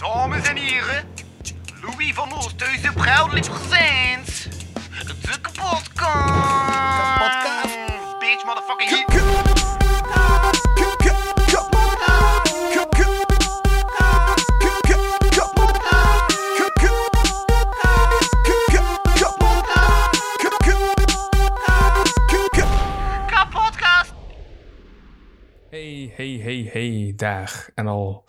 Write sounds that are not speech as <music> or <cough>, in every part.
Dames en heren, Louis van Oosthuizen proudly presents de kapotkast. Kapotkast. Bitch, motherfucking hit. Kapotkast. Hey, hey, hey, hey, daar en al.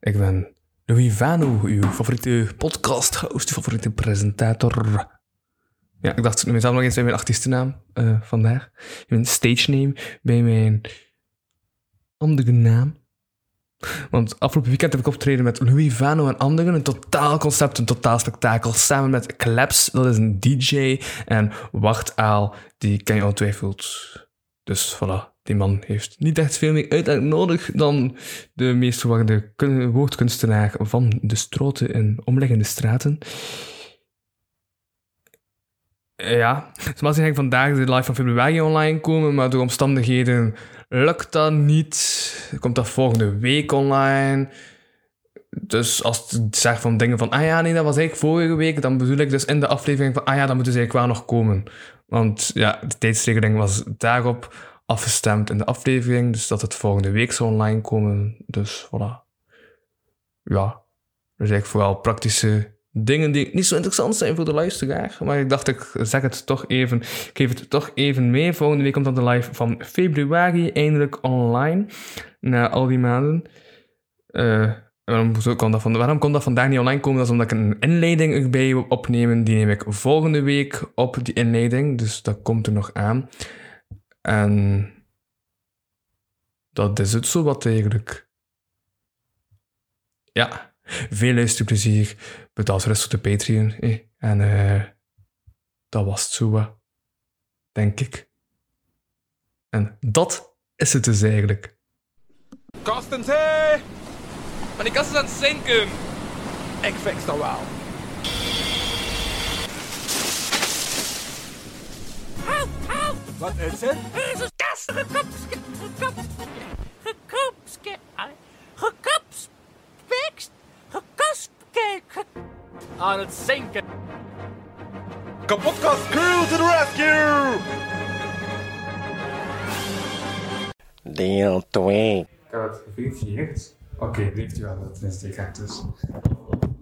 Ik ben Louis Vano, uw favoriete podcast-host, uw favoriete presentator. Ja, ik dacht, mezelf nog eens bij mijn artiestennaam eh vandaag. Mijn stage name, bij mijn andere naam. Want afgelopen weekend heb ik optreden met Louis Vano en anderen. Een totaal concept, een totaal spektakel. Samen met Claps, dat is een DJ. En Wartaal, die ken je ongetwijfeld. Dus voilà, die man heeft niet echt veel meer uitleg nodig dan de meest verwarde kun- woordkunstenaar van de stroten in omliggende straten. Eh, Ja, zoals ging vandaag de live van februari online komen, maar door omstandigheden lukt dat niet. Komt dat volgende week online. Dus als ik zeg van dingen van, ah ja, nee, dat was eigenlijk vorige week, dan bedoel ik dus in de aflevering van, ah ja, dan moeten ze eigenlijk wel nog komen. Want ja, de tijdsregeling was daarop afgestemd in de aflevering, dus dat het volgende week zou online komen. Dus voilà. Ja, dus eigenlijk vooral praktische dingen die niet zo interessant zijn voor de luisteraar. Maar ik dacht, ik zeg het toch even. Ik geef het toch even mee. Volgende week komt dan de live van februari eindelijk online. Na al die maanden. Eh, waarom, zo kon dat waarom kon dat vandaag niet online komen? Dat is omdat ik een inleiding erbij wil opnemen. Die neem ik volgende week op, die inleiding. Dus dat komt er nog aan. En dat is het zo wat eigenlijk. Ja, veel luisterplezier. Bedankt rust op de Patreon. eh. En eh, dat was het zo, wat, denk ik. En dat is het dus eigenlijk. Kastens, hé! Maar die kast is aan het zinken. Ik fix dat wel. Wat is het? Jezus, kast, gekopske, gekopske, gekopske, gekopspekst, gekospke, Aan het zinken. Kapotkast crew to the rescue! Deel 2. Ik heb het geverifieerd. Oké, weet u wel dat het een SD-kaart is.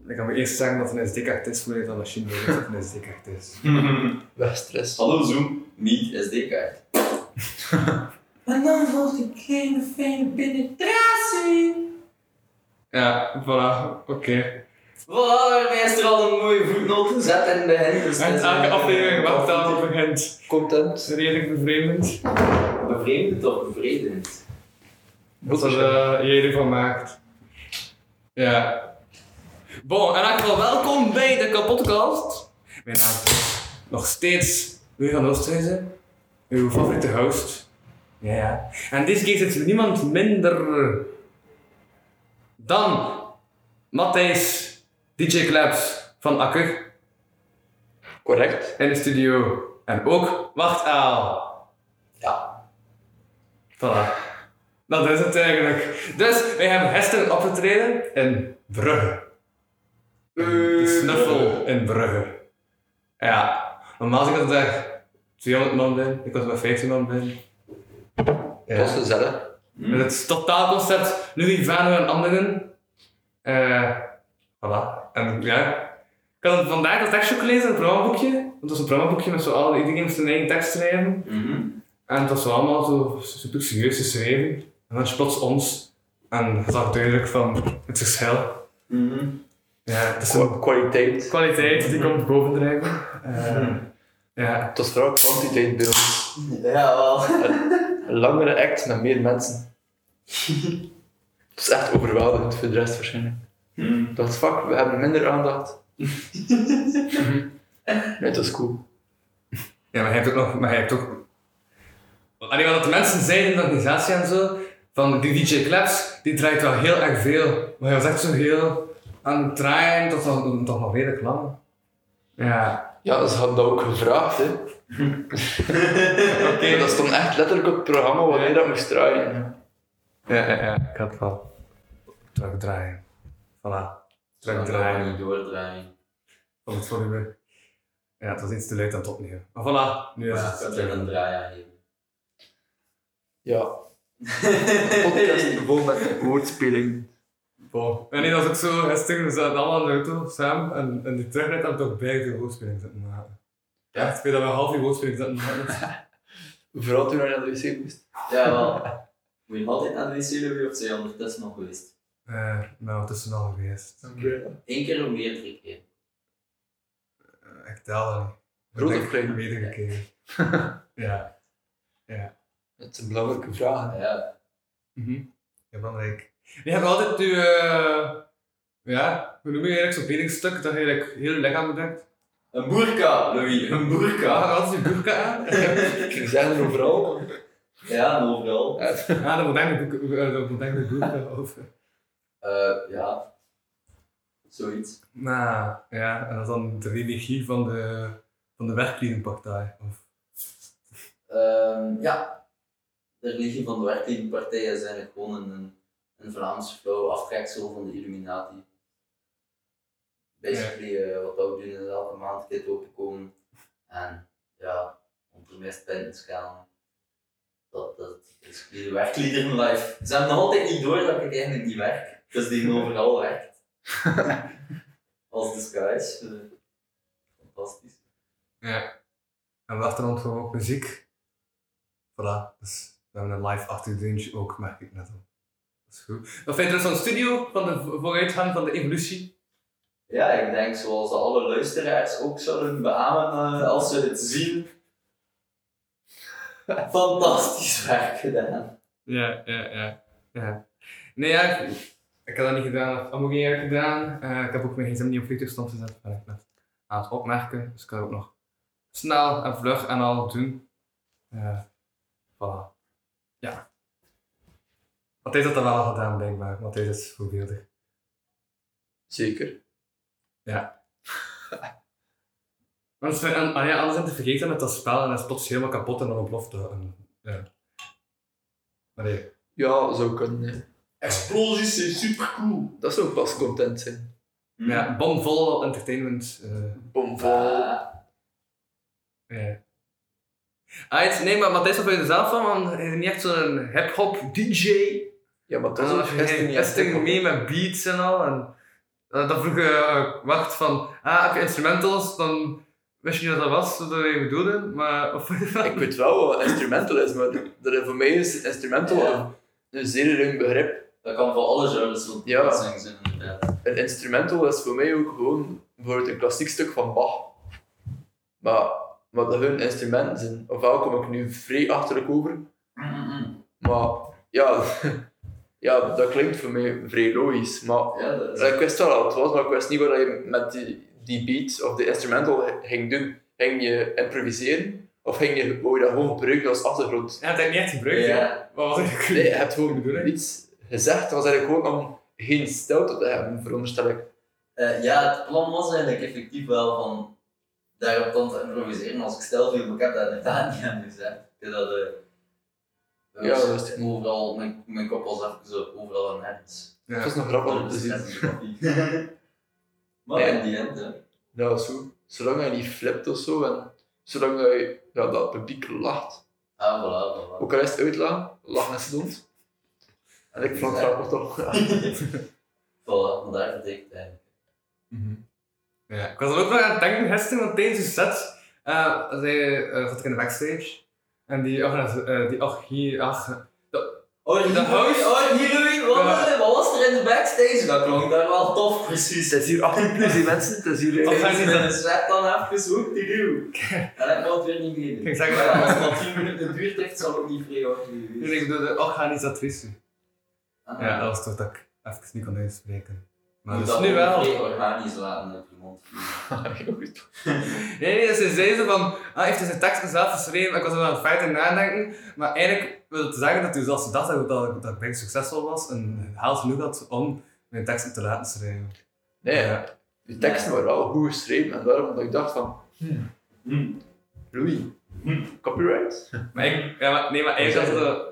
Ik kan me eerst zeggen dat het een SD-kaart is, voordat de machine weet dat het een SD-kaart is. <laughs> Wegstress. Hallo Zoom, niet SD-kaart. En <laughs> dan volgt een kleine fijne penetratie. Ja, voilà, oké. Voilà, daarmee is er al een mooie voetnoot gezet in de begin. Dus En elke een- aflevering wat dan begint. Content. Redelijk bevreemdend. Bevreemdend of bevredigend? Wat er uh, jij ervan maakt. Ja. Bon, in elk geval welkom bij de kapotkast. Mijn naam is nog steeds Louis van Oosthuizen, uw favoriete host. Ja, ja. En deze keer zit er niemand minder dan Matthijs, DJ Claps van Akker Correct. in de studio. En ook Wachtaal. Ja. Voilà. Dat is het eigenlijk. Dus wij hebben gisteren opgetreden in Brugge. De snuffel in Brugge. Ja, normaal zit ik daar 200 man bij, ik was met 15 man bij. Dat was gezellig. Met het totaalconcept Louis Vano en anderen. Eh voilà. En ja, ik had het vandaag dat tekstje gelezen, een programmaboekje. Want het was een programmaboekje met zo alle, iedereen moest zijn eigen tekst schrijven. En het was zo allemaal zo super serieus geschreven. En dan is plots ons. En je zag duidelijk van het verschil. Ja, het is een kwaliteit. kwaliteit die komt bovendrijven. Eh Ja, Het was vooral kwantiteit bij ons. Ja, wel. Een langere act met meer mensen. Het is echt overweldigend voor de rest waarschijnlijk. Dat is fuck, we hebben minder aandacht. <laughs> nee, dat is cool. ja maar hij heeft ook nog. Maar hij heeft ook. Allee, wat de mensen zeiden in de organisatie en zo. Van die DJ Claps, die draait wel heel erg veel. Maar hij was echt zo heel aan het draaien, tot dan toch nog redelijk lang. Ja. Ja, ze hadden dat ook gevraagd, hè. <laughs> Oké. Dat stond echt letterlijk op het programma wanneer dat moest draaien. Ja, ja, ja. Ik had het wel terugdraaien. Voilà. terugdraaien niet doordraaien. van het volume. Ja, het was iets te luid aan het opnemen. Maar voilà, nu is Ja, het ik een draai aan geven. Ja. <laughs> Podcast vol met woordspeling. Bon. En nee, dat is ook zo, gisteren, we zaten allemaal in de auto samen en, en die terugrit hebben we toch beide de woordspeling zitten maken. Ja, ik weet dat we een half uur woordspeling zitten maken. <laughs> Vooral toen hij naar de wc moest. Ja, wel. Moet je altijd naar de wc of zijn je ondertussen nog geweest? Eh, nou, het is er al geweest. Eén keer of meerdere keer? Eh, ik tel dat niet. Groot Ik of klein? Meerdere keren. <laughs> ja. Ja. Het zijn belangrijke vragen. Ja. Mhm. Ja, belangrijk. Je hebt altijd je, eh, ja, hoe noem je eigenlijk zo'n kledingstuk dat je eigenlijk heel je lichaam bedekt? Een boerka, Louis, een Ja, boerka. altijd je broek aan. Ik ging zeggen overal. Ja, overal. Ja, dat de- dat eigenlijk de broek over. Eh, ja. Zoiets. Nou, ja, en dat is dan de religie van de, van de werkkledingpartij. Of, Ehm, ja. De religie van de werkkledingpartij is eigenlijk gewoon een, een Vlaams flauw aftreksel van de Illuminati. Basically, eh, wat we doen is elke maand een keer openkomen en ja, onder mist pinten scannen. Dat, dat is de werkliederen live. Ze hebben nog altijd niet door dat ik eigenlijk niet werk, dus die <laughs> overal werkt. Als disguise. eh, fantastisch. ja. En we achtergrond gewoon ook muziek. Voilà, dus we hebben een live achtergrondje ook, merk ik net al. Dat is goed. Wat vind je van de studio, van de vo- vooruitgang van de evolutie? Ja, ik denk zoals alle luisteraars ook zullen beamen eh, als ze het zien. <laughs> Fantastisch werk gedaan. Ja, ja, ja. ja. Nee, ja, ik, ik heb dat niet gedaan, of allemaal geen gedaan. Eh, ik heb ook mijn gsm niet op vliegtuigstand gezet, ben ik net aan het opmerken. Dus ik kan ook nog snel en vlug en al doen. Eh voilà. Ja. Matthijs had dat wel al gedaan, blijkbaar. Matthijs is voorbeeldig. Zeker. Ja. <laughs> Anders, en, ah ja, anders zijn te vergeten met dat spel en dan is het plots helemaal kapot en dan ontploft dat. En, ja. Maar nee. Ja, zou kunnen. hè. Explosies zijn super cool. Dat zou pas content zijn. Ja, bomvol entertainment. eh Bomvol. Ja. Ah, nee, maar Matthijs, wat vind je er zelf van? Want hij is niet echt zo'n hip-hop DJ. Ja, maar dat echt testing mee met beats en al. En eh, dan vroeg je uh, wacht van, ah, heb je instrumentals? Dan wist je niet wat dat was, wat je bedoelde. Maar, <laughs> of, Ik weet wel wat instrumental is, maar dat, voor mij is instrumental Ja. een zeer ruim begrip. Dat kan voor alle genres van Ja. zijn, inderdaad. Een instrumental is voor mij ook gewoon bijvoorbeeld een klassiek stuk van Bach. Maar, dat hun instrumenten zijn. Ofwel kom ik nu vrij achterlijk over, maar ja, ja, dat klinkt voor mij vrij logisch. Maar Ja, dat is... ik wist wel wat het was, maar ik wist niet wat je met die, die beat of de instrumental ging doen. Ging je improviseren? Of ging je, wou je dat gewoon gebruiken als achtergrond? Ja, dat heb ik niet echt gebruikt. Ja. Wat was ik? Nee, je hebt gewoon bedoeling? iets gezegd, dat was eigenlijk gewoon om geen stilte te hebben, veronderstel ik. Eh, ja, het plan was eigenlijk effectief wel van daarop dan te improviseren als ik stel viel, maar ik heb dat inderdaad niet aan gezegd. Ik heb dat, eh, Ja, was dat is- overal, mijn, mijn kop was even zo overal en nergens. Ja. Dat is nog grappig om te zien. <laughs> maar in die end, hè. Ja, zo. Zolang je niet flipt of zo, en zolang je, ja, dat publiek lacht. Ah, voilà, voilà. Ook al is het uitlachen, lachen is dood. En ik vond het grappig toch. <laughs> Voilà, maar daar betekent het eigenlijk. Ja, ik was er ook nog aan het denken gisteren, want tijdens de set uh, zei, uh, zat ik in de backstage. En die, ach, uh, die, ach, hier, ach, Oh, hier, De host- oh, hier, Louis, wat, Ja. wat was er in de backstage? Dat klonk daar wel tof, precies. Het is hier 18 plus die mensen, het is hier... Wat eh, ga Als je je niet in de set dan even hoek die duw. En ik wil het weer niet meer. Ik zeg Maar als het maar 10 minuten duurt, heeft, zal het niet vrij worden geweest. ik bedoel de organisatrice. Ah. Ja, dat was toch dat ik even niet kon uitspreken. Maar Moet dus dat nu wel. organisch laten op je mond vliegen. Heel <laughs> goed. <laughs> Nee, nee, ze zei zo van, ah, heeft hij zijn teksten zelf geschreven? Ik was er aan het feiten nadenken. Maar eigenlijk wil het zeggen dat hij zelfs dacht dat, dat, dat ik bijna succesvol was en geld genoeg had om mijn teksten te laten schrijven. Nee, Ja. die teksten waren wel goed geschreven en daarom dat ik dacht van... Hmm. Louis, copyright? Maar ik, ja, maar, nee, maar eigenlijk had het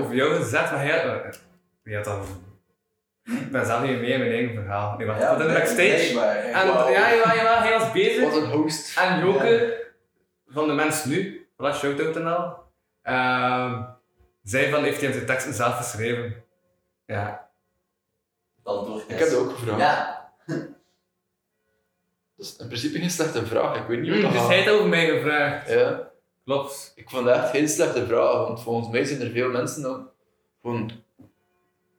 over jou gezet, maar hij, uh, wie had dan Ik ben zelf niet mee in mijn eigen verhaal. Ik was Ja, tot in de backstage. En ja, ja, ja, hij was bezig. Wat een host. En Joke, van de mensen nu, voilà, shout-out en al, ehm, zei van, heeft hij zijn teksten zelf geschreven? Ja. Dan door Ik heb dat ook gevraagd. Ja. <laughs> Dat is in principe geen slechte vraag. Ik weet niet Mm, hoe dus dat hij heeft over mij gevraagd. Ja. Klopt. Ik vond dat echt geen slechte vraag, want volgens mij zijn er veel mensen dan gewoon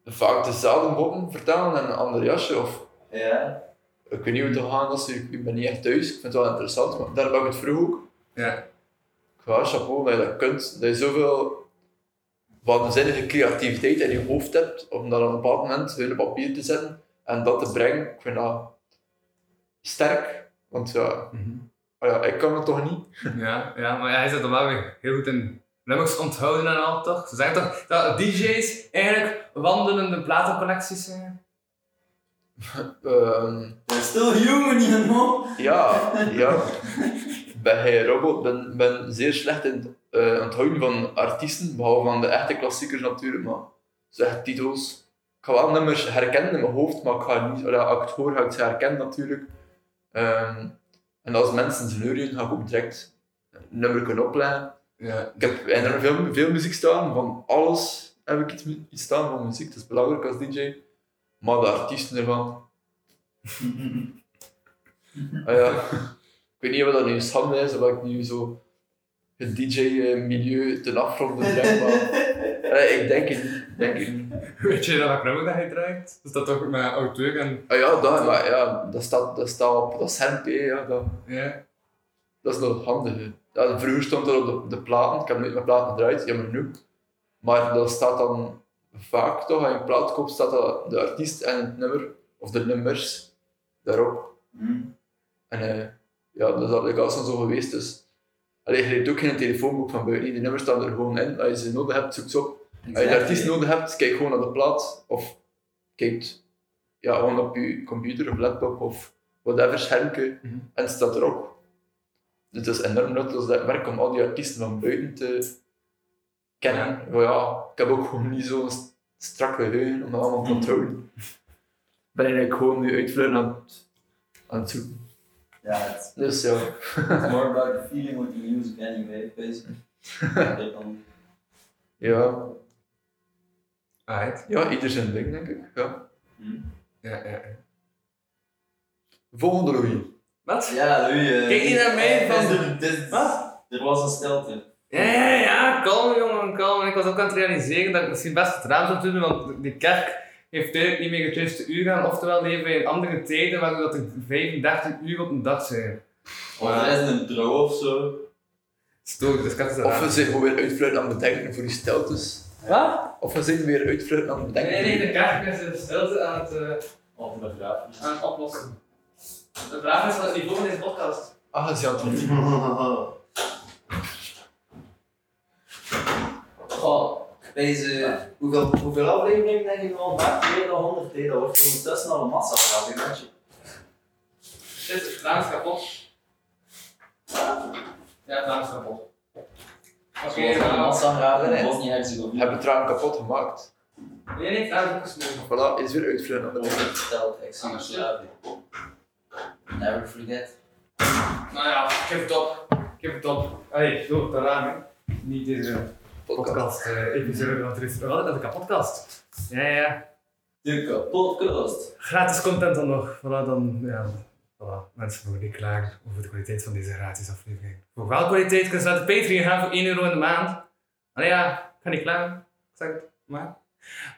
vaak dezelfde botten vertellen en een ander jasje. Of Ja. ik weet niet hoe het gaat als ik, ik ben niet echt thuis. Ik vind het wel interessant, maar daar heb ik het vroeg ook. Ja. Ik ga chapeau dat je dat kunt, dat je zoveel waanzinnige creativiteit in je hoofd hebt om dat op een bepaald moment weer op papier te zetten en dat te brengen. Ik vind dat sterk, want ja, ah ja ik kan het toch niet. Ja, ja, maar ja, hij zit er wel weer heel goed in nummers onthouden en al toch? Ze zeggen toch dat DJ's eigenlijk wandelende platencollecties zijn? <laughs> Ehm, We're still human, you know? Ja, ja. Ben hij robot, ben, ben zeer slecht in het eh, onthouden van artiesten, behalve van de echte klassiekers natuurlijk, maar zeg titels. Ik ga wel nummers herkennen in mijn hoofd, maar ik ga niet, als ik het hoor, ga ik ze herkennen natuurlijk. Ehm, en als mensen ze neurien, ga ik ook direct een nummer kunnen opleggen. Ja. Ik heb enorm veel, veel muziek staan, van alles heb ik iets, iets staan van muziek, dat is belangrijk als DJ. Maar de artiesten ervan, <laughs> Ah ja. Ik weet niet of dat nu schande is, of ik nu zo het DJ-milieu ten afgrond breng, maar <laughs> eh, ik denk het niet. ik Denk het niet. Weet je welk nummer dat hij draait? Is dat toch met auteur en... Ah ja, dat, maar ja, dat staat, dat staat op dat schermpje, ja, dat, Ja. dat is nog handig. Ja, vroeger stond dat op de, de platen, ik heb nooit mijn platen gedraaid, jammer genoeg. Maar dat staat dan vaak toch, als je een plaat koopt, staat dat de artiest en het nummer, of de nummers, daarop. Hmm. En eh, ja, dat is al als zo geweest. Dus, allee, je hebt ook geen telefoonboek van buiten. Die nummers staan er gewoon in. Als je ze nodig hebt, zoek ze op. Als je de artiest nodig hebt, kijk gewoon naar de plaat. Of kijk ja, gewoon op je computer of laptop of whatever schermpje. Mhm. En het staat erop. Dus het is enorm nuttig dat werk om al die artiesten van buiten te kennen. Ja. ja, ik heb ook gewoon niet zo'n st- strak geheugen om dat allemaal te onthouden. Ik ben eigenlijk gewoon nu uitvluiten aan het, aan het zoeken. Ja, het Dus ja. is more about the feeling with the music anyway, basically. <laughs> Ja, Alright. ja, ieder zijn ding, denk ik. Ja. Hmm. Ja, ja, ja. Volgende Louis. Wat? Ja, Louis. eh, Kijk niet naar mij van- dit- Wat? Er was een stilte. Ja, ja, ja, kalm jongen, kalm. Ik was ook aan het realiseren dat ik misschien best het raam zou doen, want die kerk heeft duidelijk niet meer het juiste uur aan, oftewel leven wij in andere tijden waardoor dat er 35 uur op een dag zijn. Of er is een trouw of zo. Stoor, dus ik had het Of we zijn gewoon weer uitvluiten aan het bedenken voor die steltes. Wat? Of we zijn weer uitvluiten aan het bedenken. Nee, nee, de kerk is de stilte aan het, eh, begrafenis. aan het oplossen. De vraag is wat het niveau van deze podcast. Ah, ze aan het Goh, deze, hoeveel, hoeveel afleveringen denk je al maakt? Meer dan 100 hè? Dat wordt ondertussen al een massa maatje. Shit, het raam is kapot. Ja, is kapot. Oké, Zoals een nou. massa graven in. Bosnië-Herzegovina. Hebben het raam kapot gemaakt. Nee, nee, het raam is opgesloten. Voilà, is weer uitvluiten aan het. Verteld, ik zie het slapen. Never forget. Nou ja, geef het op. Geef het op. Allee, zo, het raam, hè. Niet deze podcast, eh, episode, want er is wel altijd een podcast. Ja, ja. De podcast. Gratis content dan nog. Voilà, dan, ja. Voilà, mensen mogen niet klagen over de kwaliteit van deze gratis aflevering. Voor welke kwaliteit kun je naar de Patreon gaan voor 1 euro in de maand? Allee, ja, ik ga niet klagen. Ik zeg het, maar.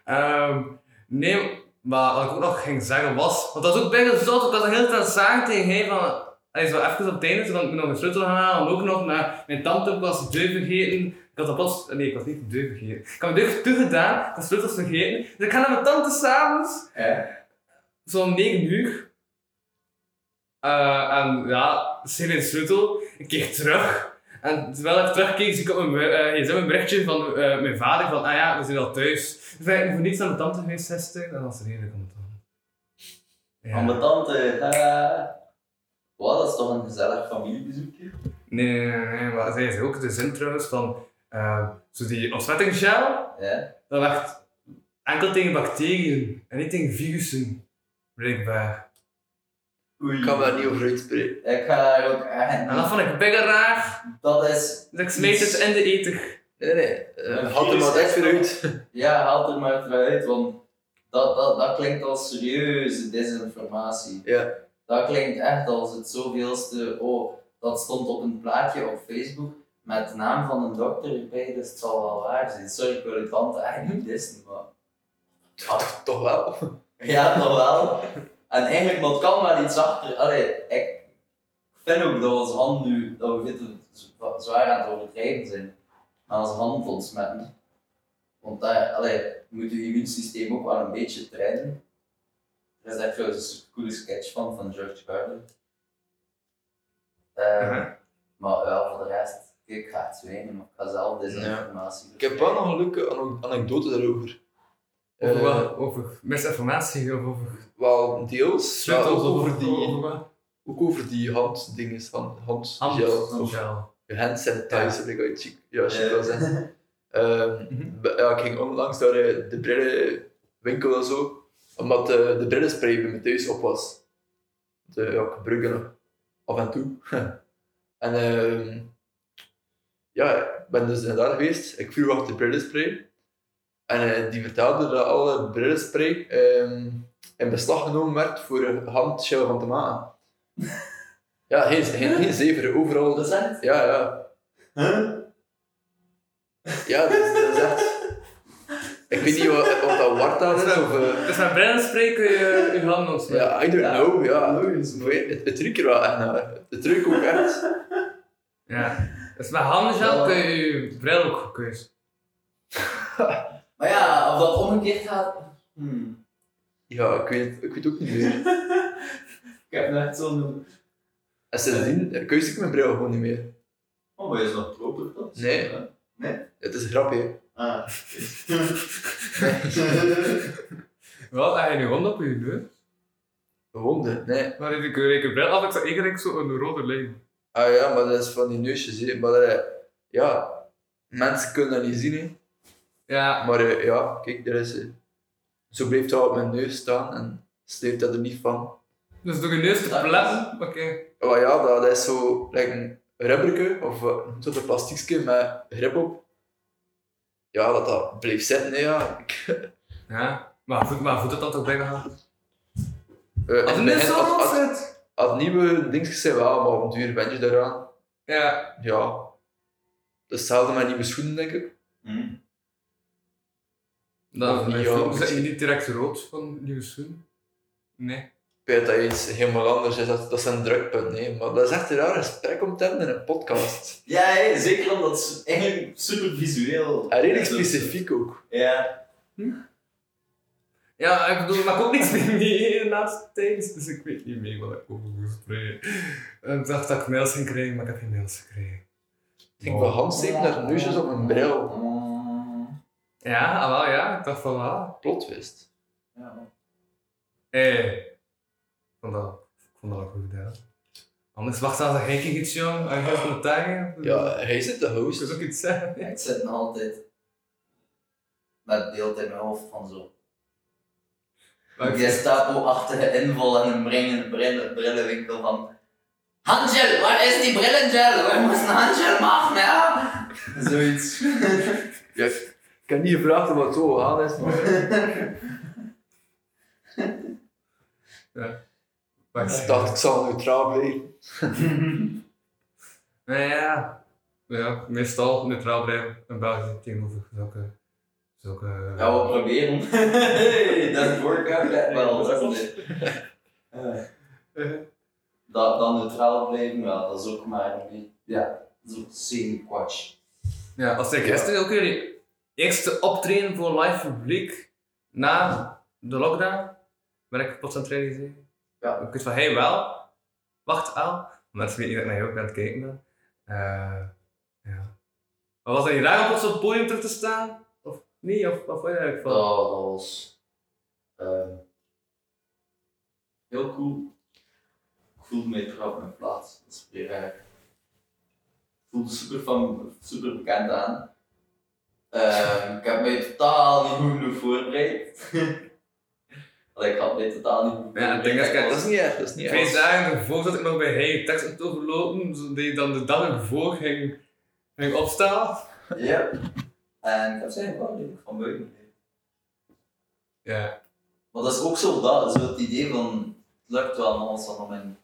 Ehm, nee, maar wat ik ook nog ging zeggen was, want dat was ook bijna zot, ik was de hele tijd zagen tegen hij van, hij is wel even op het einde, dan moet ik nog een sleutel gaan halen, ook nog, maar mijn tante was de deur vergeten. Ik had dat pas, nee, ik was niet de deur vergeten. Ik had mijn deur toegedaan, ik had sleutels vergeten. Dus ik ga naar mijn tante s'avonds, zo'n 9 uur. Eh, en ja, ze een sleutel. Ik keer terug. En terwijl ik terugkeek, zie ik op mijn, eh gsm een berichtje van eh, mijn vader van, ah ja, we zijn al thuis. Dus ik voor niets naar mijn tante geweest gisteren. En dat was de reden komt dan. Van mijn tante. eh, Wat, dat is toch een gezellig familiebezoekje? Nee, nee, nee, nee, maar zij is ook de zin trouwens van, eh, zo die ontsmettingsgel, Ja. dat werd enkel tegen bacteriën en niet tegen virussen, blijkbaar. Oei. Ik kan me daar niet over uitspreken. Ik ga daar ook echt En dat vond ik bijna raar, Dat is... dus ik smijt het in de eter. Nee, nee. Uh, er maar uit. Ja, haal er maar uit, want dat, dat, dat klinkt als serieuze desinformatie. Ja. Dat klinkt echt als het zoveelste. Oh, dat stond op een plaatje op Facebook met de naam van een dokter erbij, dus het zal wel waar zijn. Sorry, ik wil het tante eigenlijk niet dissen, maar. Toch, toch wel. <laughs> Ja, nog wel. En eigenlijk, dat kan wel iets achter. Allee, ik vind ook dat onze hand nu, dat we zwaar aan het overdrijven zijn. Aan onze hand ontsmetten. Want daar, allee, je moet je immuunsysteem ook wel een beetje trainen. Er is daar trouwens een coole sketch van, van George Carlin. Eh. Maar ja, voor de rest, ik ga het zwijgen, maar ik ga zelf deze Ja. informatie Ik heb wel nog een leuke ane- anekdote daarover. Over Eh, wat? Over misinformatie of over... Wel, deels. Ja, ook over die, over wat? ook over die handdinges, hand, Hand, handgel. Handgel. hand sanitizer, ik uit chic, ja, chic Ja. wil zeggen. Ehm, ja, ik ging onlangs naar eh, de brillenwinkel en zo, omdat eh, de brillenspray bij me thuis op was. De, ja, ik gebruik dat nog af en toe. <laughs> en ehm, ja, ik ben dus daar geweest, ik vroeg achter de brillenspray. En eh, die vertelde dat alle brillenspray ehm, in beslag genomen werd voor een van te maken. Ja, geen, geen, geen zever, overal. Dat is echt? Ja, ja. Huh? Ja, dat is, dat is echt... Ik weet niet wat, wat dat wartaal is, of... eh, Dus met brillen spreken je je handen ontsmetten. ja, I don't Ja. know, ja. Het, het ruikt er wel echt naar. Het ruikt ook echt... Ja. Dus met handgel Ja. kun je je bril ook gekust. Maar ja, of dat omgekeerd gaat. Hmm. Ja, ik weet, ik weet ook niet meer. <laughs> Ik heb net zo'n. En sindsdien keus ik mijn bril gewoon niet meer. Oh, maar je is nog proper dan? Nee. Ja. Nee? Het is een grapje. Ah. <laughs> Wat? Heb je nu hond op je neus? Honden, nee. Maar ik reik een bril af, ik zag eigenlijk zo een rode lijn. Ah ja, maar dat is van die neusjes, hè. Maar eh, ja, mensen kunnen dat niet zien, hè. Ja. Maar eh, ja, kijk, er is... eh, zo blijft het al op mijn neus staan en sleurt dat er niet van. Dus door je neus te Dat is- platten, oké. Oh ja, dat, dat is zo like een rubberke of uh, zo'n plastiekje met grip op. Ja, dat dat blijft zitten, hè, ja. <laughs> Ja. Maar voet, maar voet het dan toch bijna gaan? eh, Als het zo als, als, zit. als nieuwe dingetjes zijn wel, maar op een duur ben je eraan. Ja. Ja. Dat is hetzelfde met nieuwe schoenen, denk ik. Dan Of mijn niet, ja, misschien. niet direct rood van nieuwe schoen. Nee. Ik weet dat iets helemaal anders is, dat, dat zijn drukpunten, hè. maar dat is echt een raar gesprek om te hebben in een podcast. Ja, zeker omdat het eigenlijk super visueel En redelijk is. specifiek ook. Ja. Ja, ik bedoel, ik maak ook niks meer mee de laatste tijd, dus ik weet niet meer wat ik over moet spreken. En Ik dacht dat ik mails ging krijgen, maar ik heb geen mails gekregen. Ik denk van handsteken naar neusjes op mijn bril. Ja, ah, wel ja, ik dacht van ah. Plot wist. Ja. Hé. Ik vond dat, ik vond dat wel goed gedaan. Anders wacht als ik geen iets jong, en je taggen. Ja, hij zit de Ik host. ook iets zeggen. Ik zit nog altijd met beeld in mijn hoofd van zo. Ik- Gestapo-achtige inval en een brillen, brillen, brillenwinkel van. Handgel, waar is die brillengel? We moeten handgel maken, ja? Zoiets. Ja, ik heb niet gevraagd wat zo gegaan is, maar... Maar Ik dacht, ik zal neutraal blijven. <laughs> Ja, ja, meestal neutraal blijven in België tegenover zulke... zulke Ja, we proberen. <laughs> dat is workout, let wel. Dat is het. Eh, Dat, dat neutraal blijven, ja, dat is ook maar een beetje. Ja, dat is ook semi-quatsch. Ja, als ik gisteren ook weer die eerste optreden voor live publiek na de lockdown, ben ik plots aan het realiseren. Ja. Ik weet van, hey wel, wacht al, mensen weten dat ik naar jou ook aan het kijken. Eh, ja. Maar was dat niet raar om op het podium terug te staan? Of niet? Of wat vond je eigenlijk van? dat was ehm, heel cool. Ik voelde me terug op mijn plaats. Dat is weer raar. Het voelde super, van, super bekend aan. Ehm, ik heb mij totaal niet goed voorbereid. <laughs> Ik had mij totaal niet Ja, ding is, voorbereid. kijk, Dat is niet erg, dat is niet Twee erg. dagen ervoor zat ik nog bij Hey tekst aan overlopen, zodat je dan de dag ervoor ging, ging opstaan. Ja. En ik heb ze eigenlijk wel redelijk van buiten. Ja. Maar dat is ook zo, dat, zo het idee van, het lukt wel, maar als, dan mijn,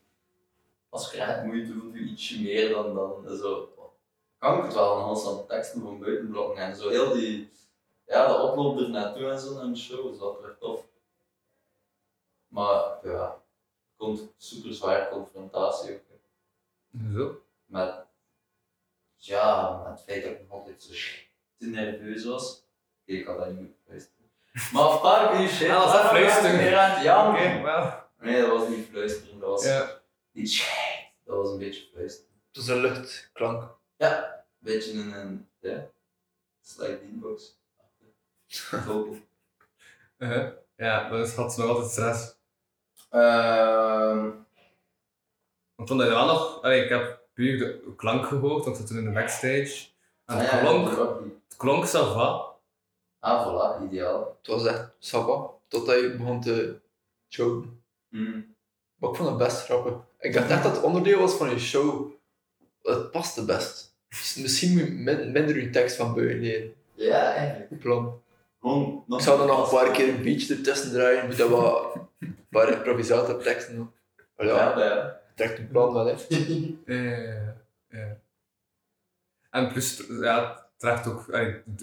als ik echt moeite doe ietsje meer dan, dan zo, kan ik het wel, en als dan teksten van buiten blokken en zo, heel die, ja, de oploop er naartoe en zo naar een show is wel terug tof. Maar ja, het komt super zware confrontatie ook. Zo. Met, ja, met het feit dat ik nog altijd zo te nerveus was. Oké, ik had dat niet moeten fluisteren. Maar een paar keer shit. <laughs> Ja, dat was fluisteren. meer aan het janken. Oké, wel. Nee, dat was niet fluisteren, dat was Ja. niet shit. Dat was een beetje fluisteren. Het is een luchtklank. Ja, een beetje een, een ja, slide beatbox. Vocal. <laughs> Uh-huh. Ja, maar dat had nog altijd stress. Ehm, Want toen had je wel nog, allee, ik heb puur de klank gehoord, want we zaten in de backstage. En het ah ja, klonk, dat het klonk ça va. Ah, voilà, ideaal. Het was echt sava, totdat je begon te choken. Mm. Maar ik vond het best grappig. Ik dacht echt dat het onderdeel was van je show. Het paste best. Dus misschien moet je min- minder je tekst van buiten leren. Ja, eigenlijk. Plan. Gewoon Ik zou er nog een paar keer een beach ertussen draaien, moet dat wat een paar improvisatie teksten. Maar ja, Ja, ja. trekt een plan wel, hè. <laughs> Ja, ja. En plus, ja, het draagt ook,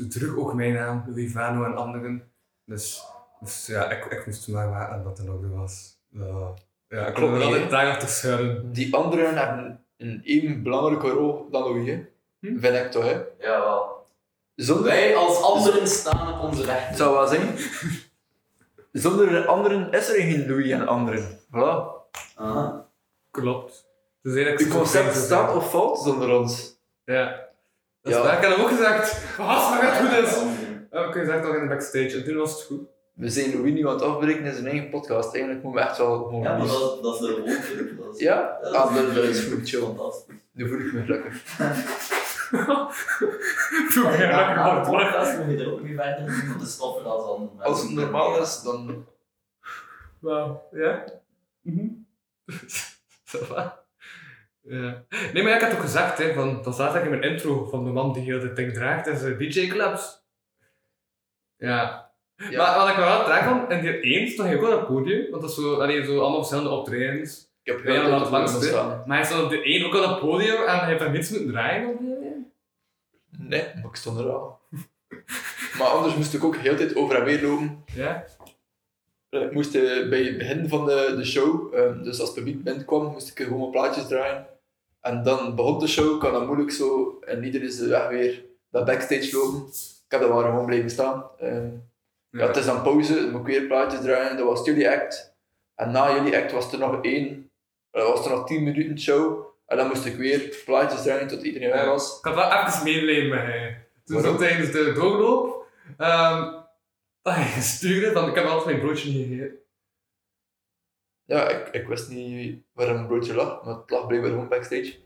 terug ook mijn naam, Louis Vano en anderen. Dus, dus ja, ik, ik moest maar maken dat er nog er was. Ja, ja ik kon Klopt er niet, altijd achter schuilen. Die anderen hebben een even belangrijke rol dan Louis, hè. Hm? Vind ik toch, hè. Jawel. Zonder... Wij als anderen staan op onze rechten. zou wel zijn. Zonder anderen is er geen Louis en anderen. Voilà. Aha. Klopt. Dus eigenlijk Het concept staat of valt zonder ons. Ja. Dat Ja. is, ik heb hem ook gezegd. Als maar het goed is. Heb ik gezegd al in de backstage. En toen was het goed. We zijn Louis nu aan het afbreken in zijn eigen podcast. Eigenlijk moeten we echt wel gewoon... Ja, maar dat, dat is de. Dat is, Ja? dat Ah, dat, dat is goed, chill. Fantastisch. Nu voel ik me gelukkig. <laughs> <laughs> Toen Ja, ben ik na aan de podcast moet je er ook niet verder doen, want de stoffen als mensen. Als het normaal is, dan... Wauw, ja? Mhm. <laughs> Ja. Nee, maar ja, ik had ook gezegd, hè, van, dat staat eigenlijk in mijn intro van de man die heel dit ding draagt, is eh, DJ Clubs. Ja. Ja. Maar wat ik me wel draag van, in die één stond hij ook op het podium, want dat is zo, allee, zo allemaal verschillende optredens. Ik heb heel het langs. Maar hij stond op de één ook op het podium en hij heeft daar niets moeten draaien op. Nee, maar ik stond er al. <laughs> maar anders moest ik ook heel tijd over en weer lopen. Ja? Ik moest eh, bij het begin van de, de show, eh, dus als het publiek binnenkwam, moest ik gewoon mijn plaatjes draaien. En dan begon de show, kan dat moeilijk zo, en iedereen is de weg weer naar backstage lopen. Ik heb daar gewoon blijven staan. Eh, ja. het is dan pauze, dan moet ik weer plaatjes draaien, dat was jullie act. En na jullie act was er nog één, er was er nog 10 minuten show. En dan moest ik weer plaatjes draaien tot iedereen weg was. Ik had wel even medelijden met hij. Toen zo tijdens de doorloop, ehm dat hij stuurde van ik heb altijd mijn broodje niet gegeten. Ja, ik, ik wist niet waar een broodje lag, maar het lag blijkbaar gewoon backstage.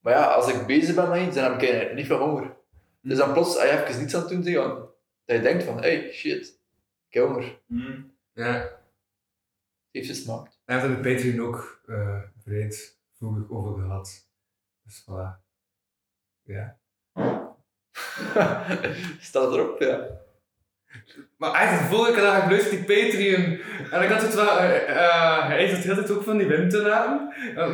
Maar ja, als ik bezig ben met iets, dan heb ik niet veel honger. Dus dan plots, als je even niets aan het doen bent, dan- dat je denkt van, hey, shit, ik heb honger. Hmm. Ja. Het heeft gesmaakt. Hij heeft er de Patreon ook uh, breedvoerig over gehad. Dus voilà. Ja. <laughs> Staat erop, ja. Maar eigenlijk de vorige dag ik luisterd die Patreon. En ik had het wel, eh, eh, hij heeft het de hele tijd ook van die wind te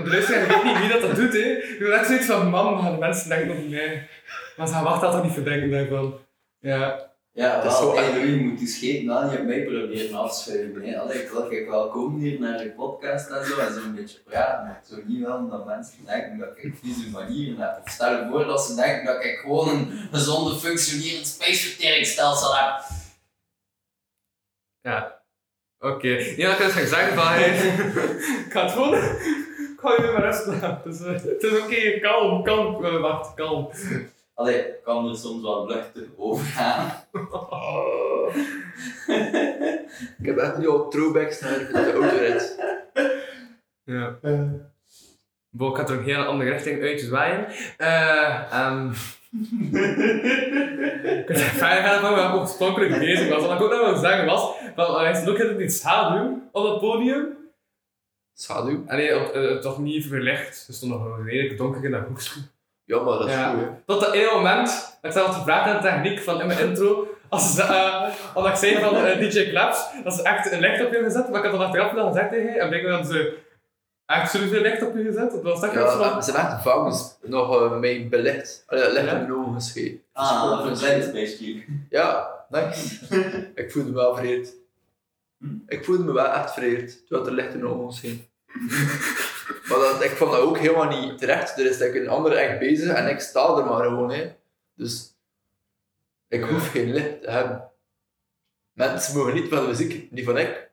de luisteraar ik weet niet wie dat, dat doet, hè. Ik echt zoiets van, man, gaan de mensen denken over mij. Maar ze gaan wachten altijd niet verdenken daarvan. Ja. Ja, Het is zo je moet die scheet niet op mij proberen afschuiven. Hè. Allee, ik wil ik wel komen hier naar de podcast en zo, en zo een beetje praten, maar zo niet wel dat mensen denken dat ik vieze manieren heb. Of stel je voor dat ze denken dat ik gewoon een gezonde functionerend spijsverteringsstelsel heb. Ja. Oké. Ja, dat kan ik dus gaan zeggen van, hey, <laughs> ik ga het gewoon... Ik ga je weer maar rust laten. Het is, eh, het is oké, kalm, kalm. Wacht, kalm. Allee, ik kan er soms wel luchtig over gaan. Oh. <laughs> ik heb echt nu al throwbacks naar de autorit. Ja. Bo, ik ga er een hele andere richting uit zwaaien. Eh, ehm, <laughs> Ik weet verder gaan van waar ik oorspronkelijk bezig was. Wat ik ook nog wil zeggen was, van, is ook heel iets schaduw op het podium. Schaduw. En nee, op, eh, toch niet verlicht. Er stond nog een redelijk donker in dat hoekje. Ja, maar dat is Ja. goed, hè. Tot dat ene moment, ik zat gevraagd aan de techniek van in mijn intro, als ze, omdat ik zei van eh, DJ Claps, dat ze echt een licht op je gezet, maar ik had dat achteraf wel gezegd tegen je, en blijkbaar hadden ze echt zoveel licht op je gezet. Dat was echt Ja, van... ze zijn echt vouwens nog uh, mee belicht. Allee, licht Ja. in mijn ogen geschreven. Ah, dat verdwijnt basically. Ja, nice. <laughs> ik voelde me wel vereerd. Ik voelde me wel echt vereerd, terwijl er licht in mijn ogen scheen. <laughs> maar dat, ik vond dat ook helemaal niet terecht. Er is like, een andere echt bezig en ik sta er maar gewoon. Hè. Dus ik hoef geen licht te hebben. Mensen mogen niet van de muziek, niet van ik.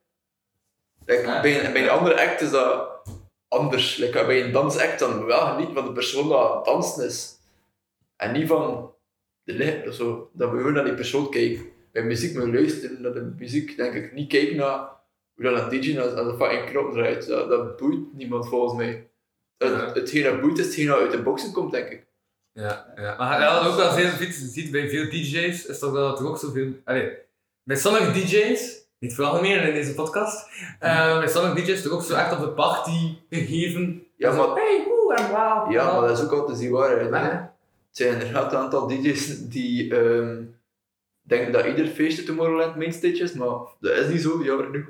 Like, Ja. bij, een, bij een andere act is dat anders. Like, bij een dansact dan wel genieten van de persoon dat aan het dansen is. En niet van de licht of zo. Dat we gewoon naar die persoon kijken. Bij muziek moet luisteren naar de muziek. Denk ik niet kijken naar hoe dat een DJ naar, naar de fucking knop draait. Dat, dat boeit niemand volgens mij. Het, Ja. Hetgeen dat boeit is hetgeen dat uit de boxen komt, denk ik. Ja, ja. Maar ja, ook wel veel ziet, ziet bij veel DJ's, is toch dat er ook zoveel... Allee, bij sommige DJ's, niet vooral meer in deze podcast, eh, bij sommige DJ's toch ook zo echt op de party gegeven. Ja, Zo, maar- Hey, woe, en wauw. Ja, maar dat is ook altijd die waarheid. hè. Het zijn inderdaad een aantal DJ's die ehm, denken dat ieder feestje Tomorrowland mainstage is, maar dat is niet zo, jammer genoeg.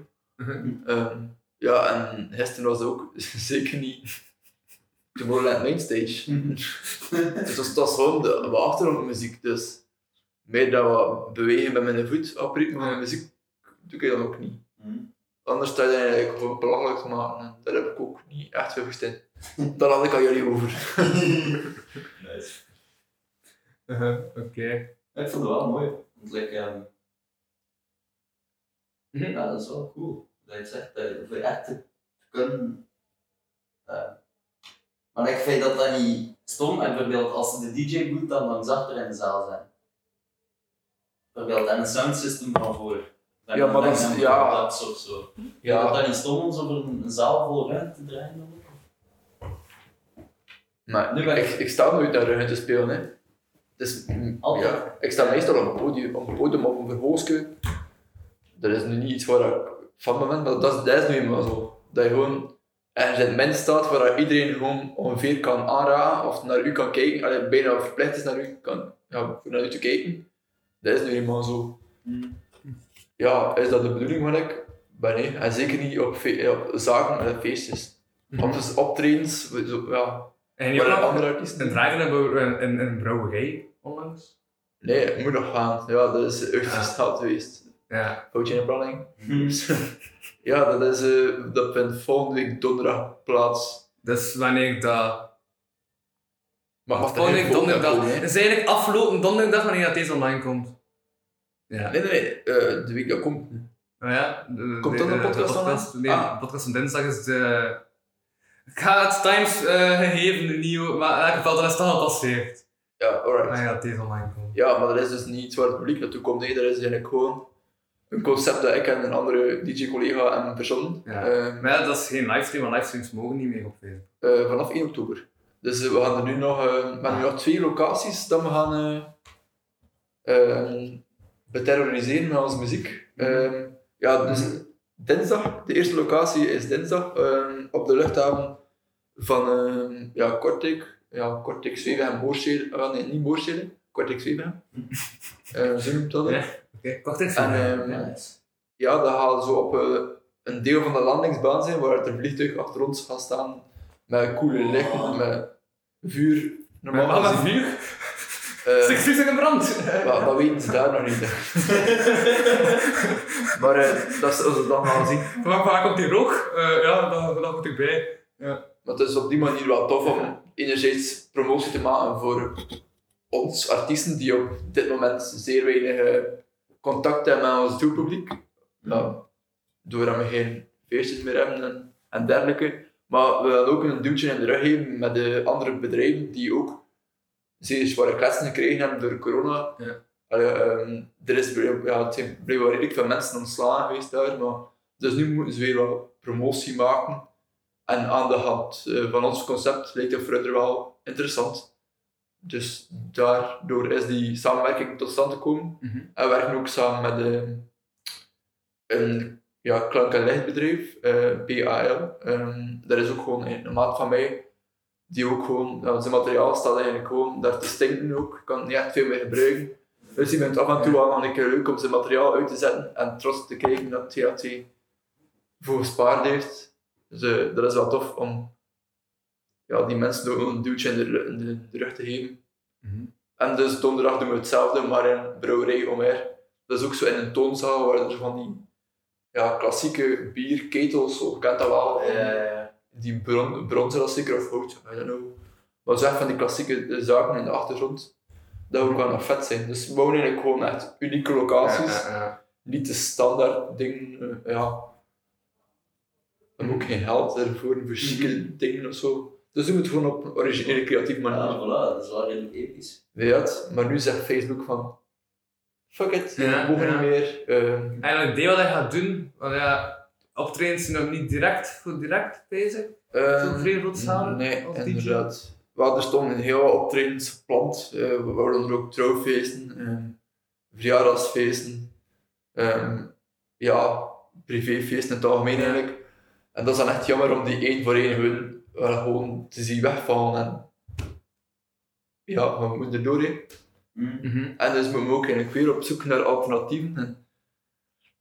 Mhm. Ehm, ja, en gisteren was ook <laughs> zeker niet <laughs> Tomorrowland mainstage. <laughs> dus dat is gewoon de, de achtergrondmuziek. Dus meer dat we bewegen met mijn voet op ritme van Ja. muziek, doe ik dan ook niet. Mhm. Anders sta je eigenlijk gewoon belachelijk te maken en daar heb ik ook niet echt veel gestaan. Daar had ik aan jullie over. Nice. Uh-huh, Oké. Ik vond het wel mooi. Want like, ehm, Mhm. ja, dat is wel cool. Dat je zegt, voor echt te kunnen. eh, maar ik vind dat dat niet stom. En bijvoorbeeld als de DJ moet dan langs achter in de zaal zijn. Bijvoorbeeld en een soundsystem van voor. Dan Ja, maar dan dat is- dan ja. dat zo. Ja. Dat dat niet stom om voor een, een zaal vol ruimte te draaien. dan? Maar Nu ben ik, ik- ik sta nooit naar hun te spelen. Hè. Dus, mm, ja, ik sta meestal op een podium, op een podium of een verhoogstje. Dat is nu niet iets waar ik van maar dat is, dat is nu eenmaal zo. Dat je gewoon ergens in het midden staat waar iedereen gewoon ongeveer kan aanraken of naar u kan kijken. Allee, bijna verplicht is naar u, kan, ja, voor naar u te kijken. Dat is nu eenmaal zo. Ja, is dat de bedoeling van ik? Ben nee. En zeker niet op, op zaken en feestjes. Op dus optredens, zo, ja, En je een nog andere artiesten. een draaier hebben een brouwerij onlangs. Nee, ik moet nog gaan. Ja, dat is echt gesteld geweest. Ja. Foutje in de planning. <laughs> ja, dat, is, eh, dat vindt volgende week donderdag plaats. Dus wanneer ik dat... Maar Volgende week donderdag. komen? Het is eigenlijk afgelopen donderdag wanneer dat deze online komt. Ja. Nee, nee, nee. eh, de week dat komt. Nou ja, de, Komt dan de podcast podcast, Nee, Ah. de podcast van dinsdag is de... Ik ga het times eh, gegeven nieuw, maar in elk geval dan is het al gepasseerd. Ja, alright. Wanneer dat deze online komt. Ja, maar dat is dus niet waar het publiek naartoe komt. Nee, dat is eigenlijk gewoon een concept dat ik en een andere DJ-collega hebben verzonnen. Ja. Eh, Maar ja, dat is geen livestream, want livestreams mogen niet meer op Facebook. eh, vanaf 1 oktober. Dus eh, we gaan er nu nog, eh, we hebben nu nog twee locaties dat we gaan eh, eh, beterroriseren met onze muziek. Eh, ja, dus dinsdag, de eerste locatie is dinsdag op de luchthaven van ja, Kortrijk. Ja, Kortrijk, Zwevegem, Moorstede. Ah, nee, niet Moorstede, Kortrijk, Zwevegem. Eh zo noemt dat. het. Ja. En ehm, Nice. ja, dat gaat zo op eh, een deel van de landingsbaan zijn waar het een vliegtuig achter ons gaat staan met coole lichten, met vuur. Normaal wat gezien. vuur? <laughs> Six vuur in brand! <laughs> maar dat weten ze daar nog niet. <laughs> maar eh, dat zullen ze dan gaan zien. Waar, waar komt die rook? Eh, ja, dat, dat moet ik bij. Maar het is op die manier wel tof om enerzijds promotie te maken voor ons artiesten die op dit moment zeer weinig contact hebben met ons doelpubliek. Ja, doordat we geen feestjes meer hebben en, en dergelijke. Maar we willen ook een duwtje in de rug geven met de andere bedrijven die ook zeer zware kletsen gekregen hebben door corona. Ja. Allee, ehm, er is, ja, het zijn blijkbaar redelijk veel mensen ontslagen geweest daar, maar dus nu moeten ze weer wat promotie maken. En aan de hand eh, van ons concept lijkt dat voor hen wel interessant. Dus daardoor is die samenwerking tot stand gekomen. Mhm. En we werken ook samen met ehm, een ja, klank- en lichtbedrijf, eh, PAL. Ehm dat is ook gewoon een, maat van mij, die ook gewoon, ja, zijn materiaal staat eigenlijk gewoon daar te stinken ook. Ik kan het niet echt veel meer gebruiken. Dus die vindt het af en toe wel nog een keer leuk om zijn materiaal uit te zetten en trots te kijken dat THT voor gespaard heeft. Dus eh, dat is wel tof om ja, die mensen ook een duwtje in de, in de, de rug te geven. Mhm. En dus donderdag doen we hetzelfde, maar in brouwerij Omer. Dat is ook zo in een toonzaal waar er van die ja, klassieke bierketels, zo je kent dat wel, Eh, die bron, bronzen zeker of hout, I don't know. Maar echt van die klassieke zaken in de achtergrond, dat ook wel nog vet zijn. Dus we wonen eigenlijk gewoon echt unieke locaties, Ja, ja, ja. niet de standaard dingen, eh, ja. We hebben ook geen geld ervoor voor chique dingen of zo. Dus doen we het gewoon op een originele, creatieve ja, manier. voilà, dat is wel redelijk episch. Weet? Maar nu zegt Facebook van, fuck it, Ja, we mogen ja. niet meer. Ehm, En een idee wat hij gaat doen, want ja, optredens zijn nog niet direct voor direct bezig. Ehm, Zo'n zalen Nee, inderdaad. Wel, er stonden heel wat optredens gepland, eh, waaronder ook trouwfeesten, ehm, verjaardagsfeesten, ehm, ja, privéfeesten in het algemeen eigenlijk. En dat is dan echt jammer om die één voor één gewoon, wel gewoon te zien wegvallen. En ja, we moeten er doorheen. Mm. Mhm. En dus moeten we ook eigenlijk weer op zoek naar alternatieven. En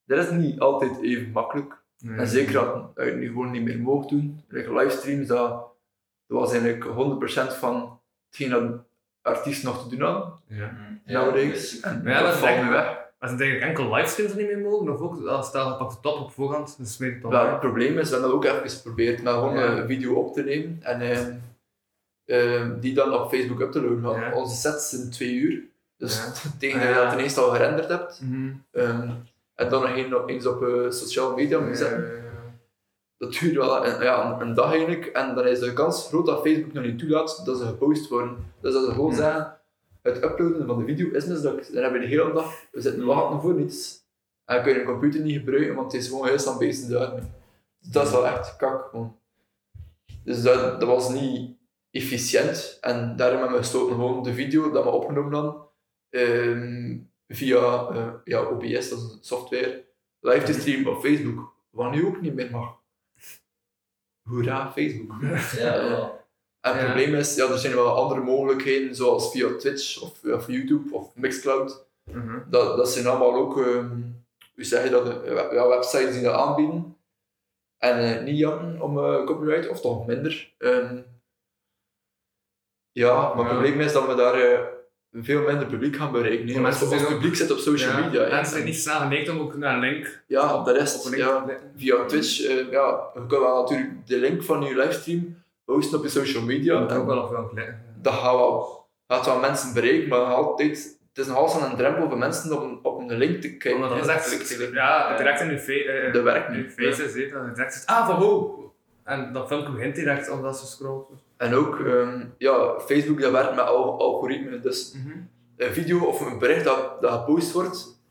dat is niet altijd even makkelijk. En zeker dat je het nu gewoon niet meer mogen doen. Like livestreams, dat, dat was eigenlijk 100% van hetgeen dat artiesten nog te doen hadden. Ja. nowadays. En Maar ja, dat dat valt nu weg. Als het eigenlijk enkel livestreams er niet meer mogen, of ook als stel je pakt de top op voorhand, dan smeet het Wel, online. het probleem is, we hebben dat ook even geprobeerd, met gewoon Ja. een video op te nemen en ehm, ehm, die dan op Facebook up te loaden. Ja. Onze sets zijn twee uur, dus Ja. <laughs> tegen Ja. dat je dat ten eerste al gerenderd hebt, Mhm. ehm, en dan nog een- nog eens op eh, sociale media moet zetten. Ja, ja, ja. dat duurt wel een, ja, een, een dag eigenlijk. En dan is de kans groot dat Facebook nog niet toelaat dat ze gepost worden. Dus dat ze gewoon zeggen, het uploaden van de video is mislukt. Dan hebben we de hele dag, we zitten wachten voor niets. En dan kun je een computer niet gebruiken, want het is gewoon heel snel bezig. Dus dat is wel echt kak. Gewoon. Dus dat, dat was niet efficiënt. En daarom hebben we gesloten gewoon de video dat we opgenomen hadden, ehm, via eh, ja, OBS, dat is een software, live te streamen op Facebook. Wat nu ook niet meer mag. Hoera, Facebook. En het Ja. probleem is, ja, er zijn wel andere mogelijkheden, zoals via Twitch of, of YouTube of Mixcloud. Mhm. Dat, dat zijn allemaal ook, hoe zeg je dat, eh, ja, websites die dat aanbieden. En eh, niet jammer om eh, copyright, of toch minder. Ehm, ja, maar het Ja. probleem is dat we daar veel minder publiek gaan bereiken. Want mensen ook- publiek zit op social Ja, media. Mensen zijn niet snel geneigd om ook naar een link Ja, op een link Ja. Via Twitch, ja, je kan wel natuurlijk de link van je livestream posten op je social media. Je En ook wel op wel dat gaat wel, gaat wel mensen bereiken, maar altijd, het is nog altijd een drempel voor mensen om, om een link te kijken. Dat is echt, ja, direct in je face, eh, Dat werkt in niet. je face is, dat je direct zegt, ah, van hoe? En dat filmpje begint direct omdat ze scrollt. En ook, ehm, ja, Facebook dat werkt met al, algoritmen. Dus een video of een bericht dat, dat gepost wordt,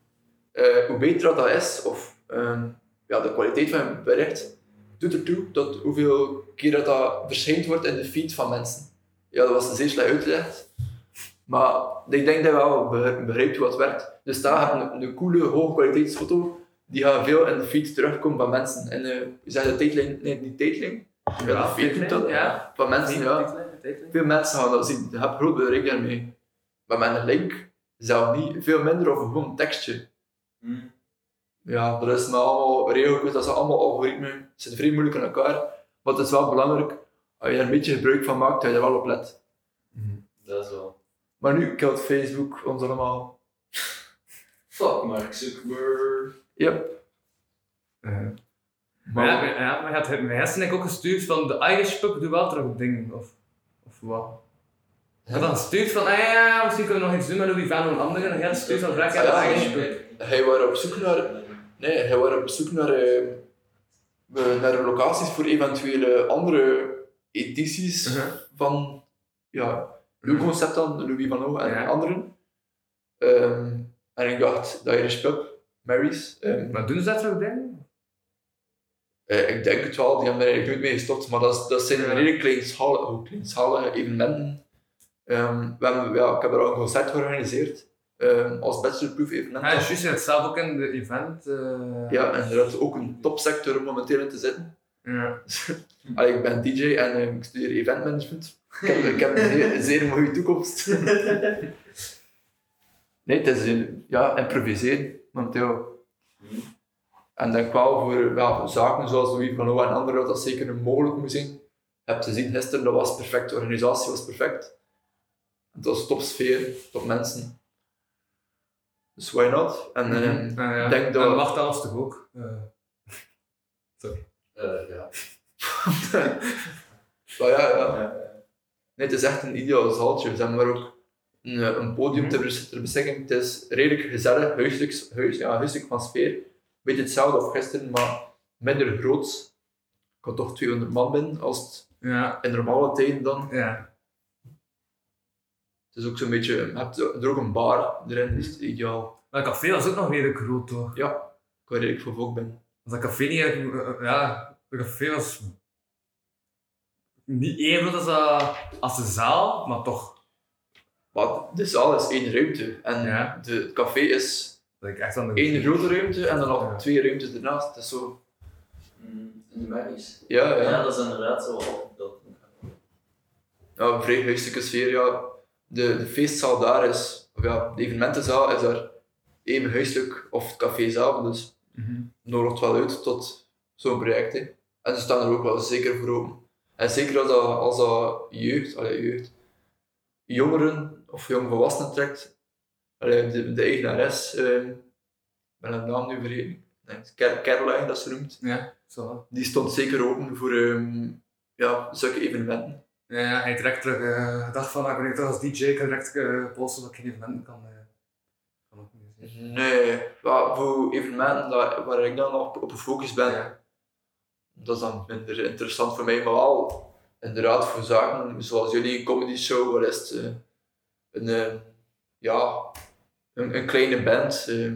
eh, hoe beter dat, dat is, of ehm, ja, de kwaliteit van een bericht, doet ertoe tot hoeveel keer dat, dat verschijnt wordt in de feed van mensen. Ja, dat was zeer slecht uitgelegd. Maar ik denk dat je wel be- begrijpt hoe het werkt. Dus daar heb een, een coole, hoge kwaliteitsfoto, die gaat veel in de feed terugkomen van mensen. En uh, je zegt de tijdlijn, nee, niet tijdlijn. Ja, de feed doet dat. ja. Van mensen, ja. Veel mensen gaan dat zien. Je hebt groot bereik daarmee. Maar met een link zelf niet. Veel minder of gewoon een tekstje. Mm. Ja, dat is maar allemaal regeltjes. Dat zijn allemaal algoritmen. Het zit vrij moeilijk in elkaar. Maar het is wel belangrijk. Als je er een beetje gebruik van maakt, dat je er wel op let. Dat is wel. Maar nu kilt Facebook ons allemaal. Fuck Mark Zuckerberg. Yep. Maar ja, maar- ja, maar je had mij gisteren ook gestuurd van de Irish pub doet wel terug dingen, of, of wat? Ik had dan gestuurd van, ah ja, misschien kunnen we nog iets doen met Louis Van en anderen. En jij had gestuurd van, vraag je Ja, de. Irish pub. Hij was op zoek naar... Nee, hij was op zoek naar, eh, eh, naar locaties voor eventuele andere edities Mhm. van ja, uw concept dan, Louis Van en Ja. anderen. Ehm, en ik dacht, de Irish Pub, Mary's. ehm, Maar doen ze dat terug dingen? eh, ik denk het wel, die hebben er eigenlijk nooit mee gestopt, maar dat, is- dat zijn redelijk kleinschalige, kleinschalige evenementen. Ehm, we hebben, ja, ik heb er al een concert georganiseerd. Ehm, als bachelorproof evenement. Ja, juist, je hebt zelf ook in de event. eh, Ja, en er is ook een topsector om momenteel in te zitten. ja. <laughs> Allee, ik ben DJ en eh, ik studeer eventmanagement. Ik heb, ik heb een, zeer, mooie toekomst. <laughs> nee, het is ja, improviseren momenteel. En denk wel voor ja, zaken zoals Louis van Loo en anderen dat dat zeker een mogelijk moet zijn. Je hebt gezien gisteren, dat was perfect, de organisatie was perfect. Het was topsfeer, top mensen. Dus why not? En. Ah, ja. ik denk dat... En wacht alles toch ook? Eh, Eh, ja. <laughs> Maar ja, ja. Nee, het is echt een ideaal zaaltje. Ze hebben daar ook een, een podium ter, bes- ter beschikking. Het is redelijk gezellig, huiselijk, huis, ja, huiselijk van sfeer. Beetje hetzelfde als gisteren, maar minder groots. Ik had toch 200 man binnen, als het ja, in normale tijden dan. ja. Is ook zo'n beetje, je hebt er ook een bar erin, is het ideaal. Maar het café was ook nog redelijk groot, toch? Ja, ik weet redelijk veel volk binnen. Als dat café niet... eh, eh, ja, het café was... Niet even groot als, dat- als de zaal, maar toch... Maar de zaal is één ruimte en Ja. de, het café is Dat ik echt aan de... één grote ruimte en dan nog Ja. twee ruimtes ernaast. Het is zo... Mm, in de merries. Ja, ja. Ja, dat is inderdaad zo opgebeeld. ja, een vrij huiselijke sfeer. Ja. De, de feestzaal daar is, of ja, de evenementenzaal is daar even huiselijk of het café zelf. Dus Mhm. nodigt wel uit tot zo'n project. Hè. En ze staan er ook wel zeker voor open. En zeker als dat, als dat jeugd, allee, jeugd, jongeren of jongvolwassenen trekt. Allee, de, de eigenares, eh, ik ben haar naam nu vergeten. Caroline dat ze noemt. Ja, zo. Die stond zeker open voor ehm, ja, zulke evenementen. Ja, hij direct terug eh, gedacht van, ik ben als DJ, ik kan direct eh posten dat ik geen evenementen kan... eh kan organiseren. Nee, maar voor evenementen dat, waar ik dan op, op gefocust ben, Ja. dat is dan minder interessant voor mij. Maar wel, inderdaad, voor zaken zoals jullie, comedy show, waar is het, eh, een, eh, ja, een, een kleine band, eh,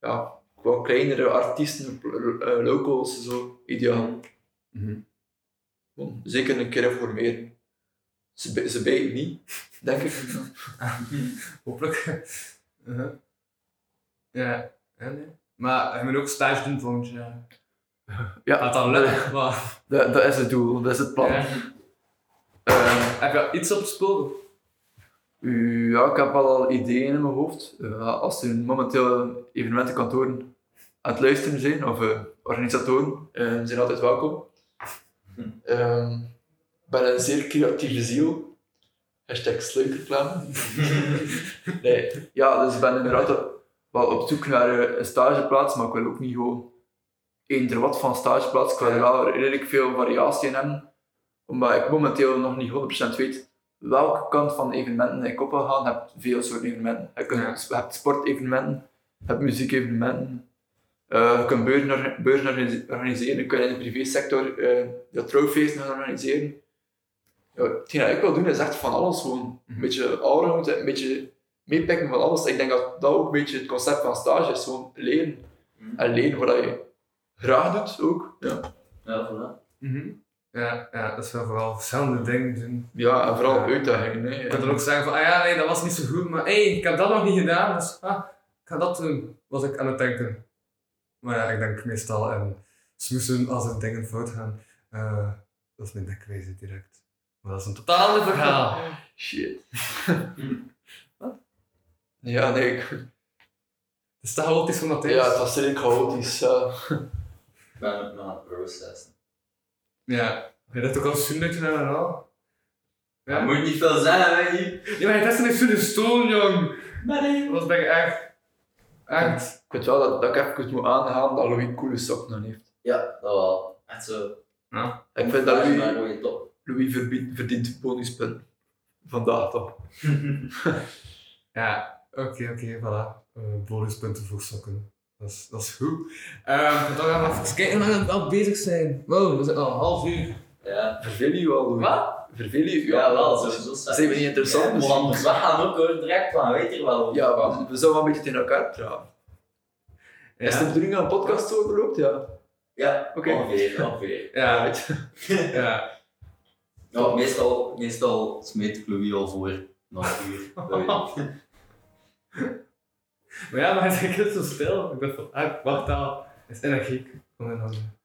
ja, gewoon kleinere artiesten, eh, locals, zo, ideaal. Mhm. Zeker een keer informeren. Ze, bij- ze bijten niet, denk ik. <laughs> Hopelijk. Uh-huh. Ja, ja, nee. Maar je moet ook stage doen volgend jaar. Ja, Gaat lukken, maar... dat, dat is het doel, dat is het plan. Ja. Eh, Heb je iets op het spoor? Ja, ik heb wel al ideeën in mijn hoofd. Eh, als er momenteel evenementenkantoren aan het luisteren zijn, of eh, organisatoren, zijn altijd welkom. Ehm, Ik ben een zeer creatieve ziel. Hashtag sluikerklem. <laughs> nee, ja, dus ik ben inderdaad wel op zoek naar eh, een stageplaats, maar ik wil ook niet gewoon eender wat van stageplaats. Ik wil er wel redelijk veel variatie in hebben, omdat ik momenteel nog niet 100% weet welke kant van evenementen ik op wil gaan. Je hebt veel soorten evenementen. Je, kunt, je hebt sportevenementen, je hebt muziekevenementen. Eh, je kunt beurzen, beurzen organise- organiseren, je kunt in de privésector uh, ja, trouwfeesten gaan organiseren. Ja, hetgeen dat ik wil doen is echt van alles gewoon. Een beetje allround, een beetje meepikken van alles. Ik denk dat dat ook een beetje het concept van stage is, gewoon leren. En leren wat je graag doet ook. Ja, Ja, voilà. Mhm. Ja, ja, dat is wel vooral verschillende dingen doen. ja en vooral Ja. uitdagingen. Hè. Je kunt dan ook zeggen van, ah ja, nee, dat was niet zo goed, maar hé, hey, ik heb dat nog niet gedaan, dus ah, ik ga dat doen, was ik aan het denken. Maar ja, ik denk meestal in smoesen als er dingen fout gaan. Eh, dat is mijn denkwijze direct. Maar dat is een totaal ander verhaal. Shit. <laughs> Wat? Ja, nee. Ik, Het is te chaotisch van dat is. ja, het was redelijk chaotisch. Ik ben ook nog aan het processen. Ja. Je hebt ook al zo'n dat je naar herhaal. Ja. Moet je niet veel zeggen, hè, hier. Ja, maar het is niet zo'n stoel, jong. Nee. Dat ben ik echt. Echt. Ik weet wel dat, dat ik even moet aangaan dat Louis coole sokken aan heeft. Ja, dat wel. Echt zo. Ja. Ik vind dat Louis, top. Louis verdient, verdient bonuspunten. Vandaag toch. <laughs> Ja, oké, oké, voilà. Eh, bonuspunten voor sokken. Dat is, dat is goed. Ehm dan gaan we even kijken hoe lang we al bezig zijn. Wow, we zijn al een half uur. Ja. Verveel je wel, Louis? Wat? Verveel je? Ja, wel, sowieso. Zijn we niet interessant Ja, we gaan ook hoor, direct van, weet je wel. Ja, we, we zouden wel een beetje tegen elkaar praten. Is de Ja, bedoeling dat een podcast zo verloopt? Ja. Ja, Oké. ongeveer, ongeveer. ja, Right. <laughs> ja. Ja, meestal, meestal smeet ik Louis al voor na een uur. <laughs> Maar ja, maar <laughs> hij is zo stil. Ik dacht van, ah, wacht al. Het is energiek. Handen.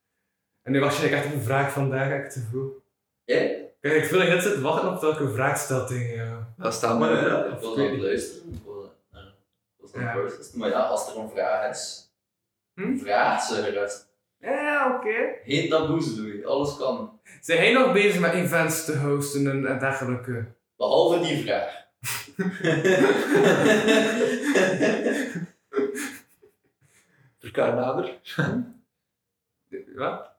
En nu was je echt een vraag vandaag, echt te vroeg. Ja? Kijk, ik voel dat je net zit te wachten op welke vraag stelt tegen jou. Ja, Maar maar. ja, ik aan het luisteren. Ja. Maar ja, als er een vraag is, Hm? vraag ze gerust. Ja, oké. Geen taboes, Louis. Alles kan. Zijn jij nog bezig met events te hosten en, en dergelijke? Behalve die vraag. <laughs> Verklaar nader. Wat?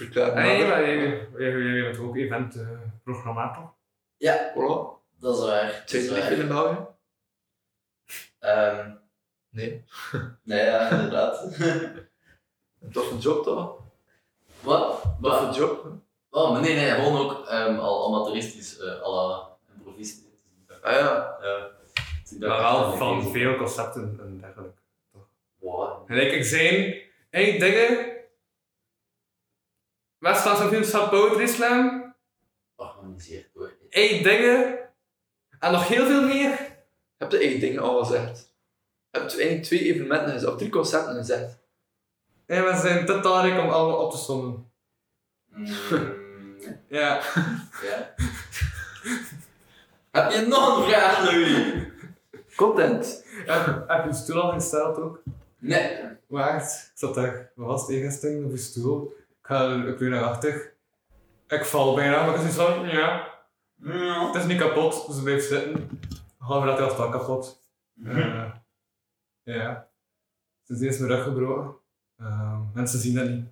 Verklaar Nee, maar jij, jij, jij bent ook eventprogrammator. ja, Voilà. dat is waar. Dat Zit is waar. veel in België? Ehm, Nee. <laughs> nee, ja, inderdaad. Een <laughs> toffe job toch? Wat? Toffe Wat? job. hè? Oh, maar nee, nee, gewoon ook ehm, al amateuristisch, eh à la improvisatie. Ah ja. Ja. Maar wel van veel concepten en dergelijke. Wow. Gelijk ik zijn, hey dingen. Westlandse Vriendschap Poetry Slam. Georganiseerd door. Hey dingen. En nog heel veel meer. Heb je één ding al gezegd? Heb je eigenlijk twee evenementen gezegd, of drie concerten gezegd? En we zijn te tarig om allemaal op te sommen. Mm, <laughs> Ja. ja. Heb je nog een vraag, Louis? Content. Heb, heb je een stoel al gesteld ook? Nee. Wacht, ik zat daar vast tegenstemmen op je stoel. Ik ga ik weer naar achter. Ik val bijna, maar ik is zo, ja. Ja. Het is niet kapot, dus blijf zitten. Half dat was wel kapot. Eh, ja. Sindsdien is mijn rug gebroken. Eh, mensen zien dat niet.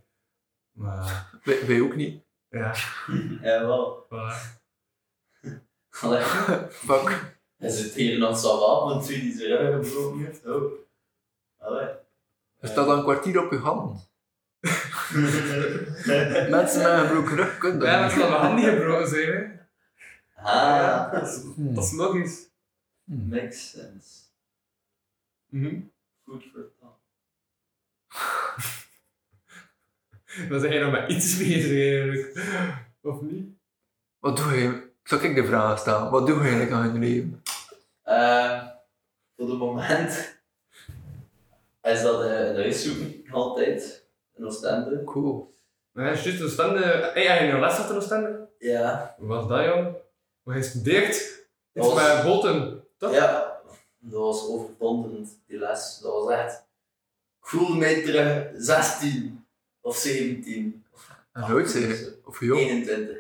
Maar Wij, wij ook niet. ja, Jawel. voilà. Allee, Fuck. hij zit hier nog zo af, want wie die zijn rug gebroken heeft. Oh. Allee. Je staat al een kwartier op je hand. <laughs> Mensen met een gebroken rug kunnen dat Ja, dat zal mijn hand niet gebroken zijn, hè. Ah, Dat is logisch. makes sense. Mhm. Food for thought. Dan zijn jij nog met iets bezig eigenlijk. Of niet? Wat doe je? Zal ik de vraag stellen? Wat doe je eigenlijk aan je leven? Eh, voor het moment is dat eh, een huiszoeking altijd. In Oostende. Cool. Maar hij is juist een stande... Hey, heb je een les gehad in Oostende? Ja. Hoe was dat, jong? Hoe hij studeert? Iets was- met boten, toch? Ja, dat was overwonderend, die les. Dat was echt... Mij terug 16 of 17. En je? Of jong? 21.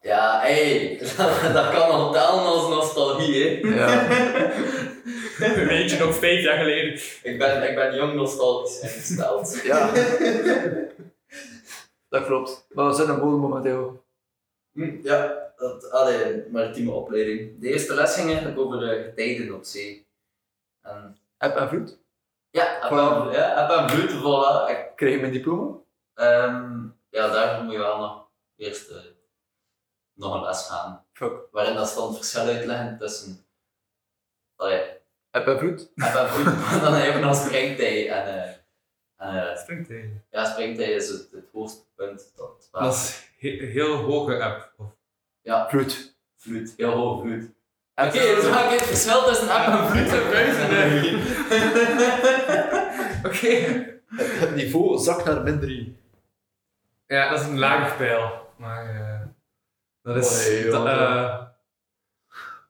Ja, hé, <laughs> dat kan al tellen als nostalgie, hè. Ja. <laughs> <laughs> Weet je, nog vijf jaar geleden. Ik ben, ik ben jong nostalgisch ingesteld. <laughs> Ja. <laughs> Dat klopt. Maar we zijn een bodem momenteel. Hm, Ja, dat, allee, maritieme opleiding. De eerste les ging eigenlijk over eh, getijden op zee. En, Heb en vloed. ja, heb en, ja, heb en vloed, voilà. Ik, Krijg je mijn diploma? ehm, ja, daarvoor moet je wel nog eerst eh, nog een les gaan. Fuck. Waarin dat dan het verschil uitleggen tussen allee, Heb en vloed? heb en vloed, maar dan heb je <laughs> nog springtij. En, eh, en eh, Springt hij. ja, springtij is het, het hoogste punt. Dat, Dat is he- heel hoge app. Of... Ja, Vloed. vloed, heel hoog vloed. Oké, dus maak je het verschil tussen app en vloed en keuze. <laughs> Oké. Het niveau zakt naar min 3. Ja, dat is een lager pijl. Maar eh, dat is Oh, nee, joh. da- eh,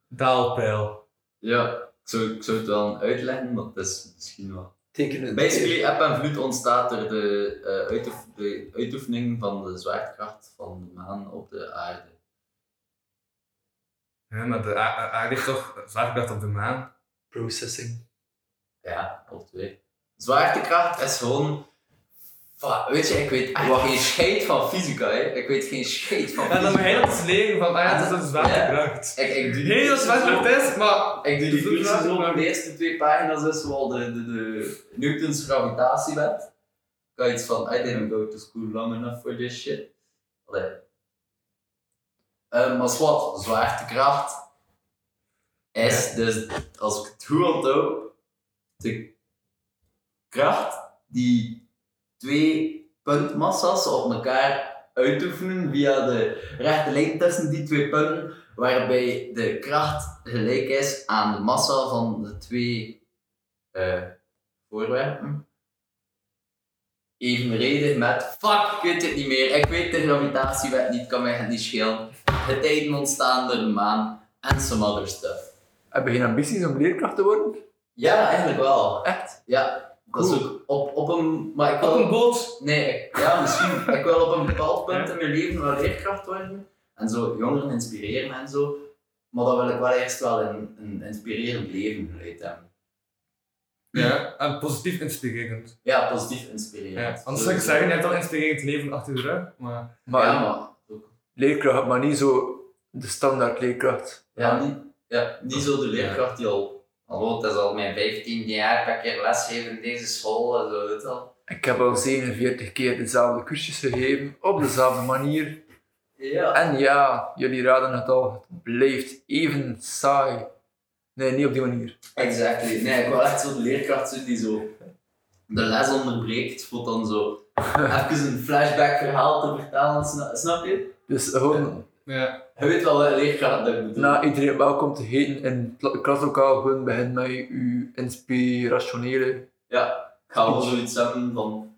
daalpijl. Ja, zou, ik zou het dan uitleggen, maar dat is misschien wel. Tekenen. Basically, eb en vloed ontstaat door de, eh, uitoef- de uitoefening van de zwaartekracht van de maan op de aarde. Ja, maar de aarde heeft toch zwaartekracht op de maan? Processing. Ja, op twee. Zwaartekracht is gewoon. Fuck, weet je, ik weet echt Wacht. geen scheid van fysica, hè. Ik weet geen scheid van En dan fysica. dat eens leren van, ah ja, het is een zwaartekracht. Ik, ik doe zo- is, maar... Ik doe die cursus zo de eerste twee pagina's is wel de, de, de Newtons gravitatiewet. Ik had iets van, I didn't go to school long enough for this shit. Allee. Eh, maar wat, zwaartekracht is dus, als ik het goed onthoud, de kracht die twee puntmassa's op elkaar uitoefenen via de rechte lijn tussen die twee punten, waarbij de kracht gelijk is aan de massa van de twee eh, voorwerpen. Evenredig met fuck, ik weet het niet meer, ik weet de gravitatiewet niet, kan mij het niet schelen. De tijden ontstaan door de maan en some other stuff. Heb je geen ambities om leerkracht te worden? Ja, eigenlijk wel. Echt? Ja, dat is ook op, op een... Maar ik wil, Op een boot. Nee, ja, misschien. <laughs> Ik wil op een bepaald punt in mijn leven wel leerkracht worden. En zo jongeren inspireren en zo. Maar dan wil ik wel eerst wel een, een inspirerend leven geleid hebben. Ja, en positief inspirerend. Ja, positief inspirerend. Ja. Anders zou ik zeggen, je hebt al een inspirerend leven achter de rug. Maar Maar ja, maar... ook- leerkracht, maar niet zo de standaard leerkracht. Ja, niet, ja, niet zo de leerkracht die al... Hallo, het is al mijn 15 jaar dat ik lesgeef in deze school zo, weet wel. Ik heb al 47 keer dezelfde cursus gegeven, op dezelfde manier. Ja. En ja, jullie raden het al, het blijft even saai. Nee, niet op die manier. Exactly. Nee, ik wil echt zo de leerkracht zijn die zo de les onderbreekt voor dan zo <laughs> even een flashback verhaal te vertellen, sna- snap je? Dus gewoon ja. Je weet wel wat dat ik bedoel. na iedereen welkom te heten in het kla- klaslokaal, gewoon begin met uw inspirationele... Ja, ik ga wel zoiets hebben van...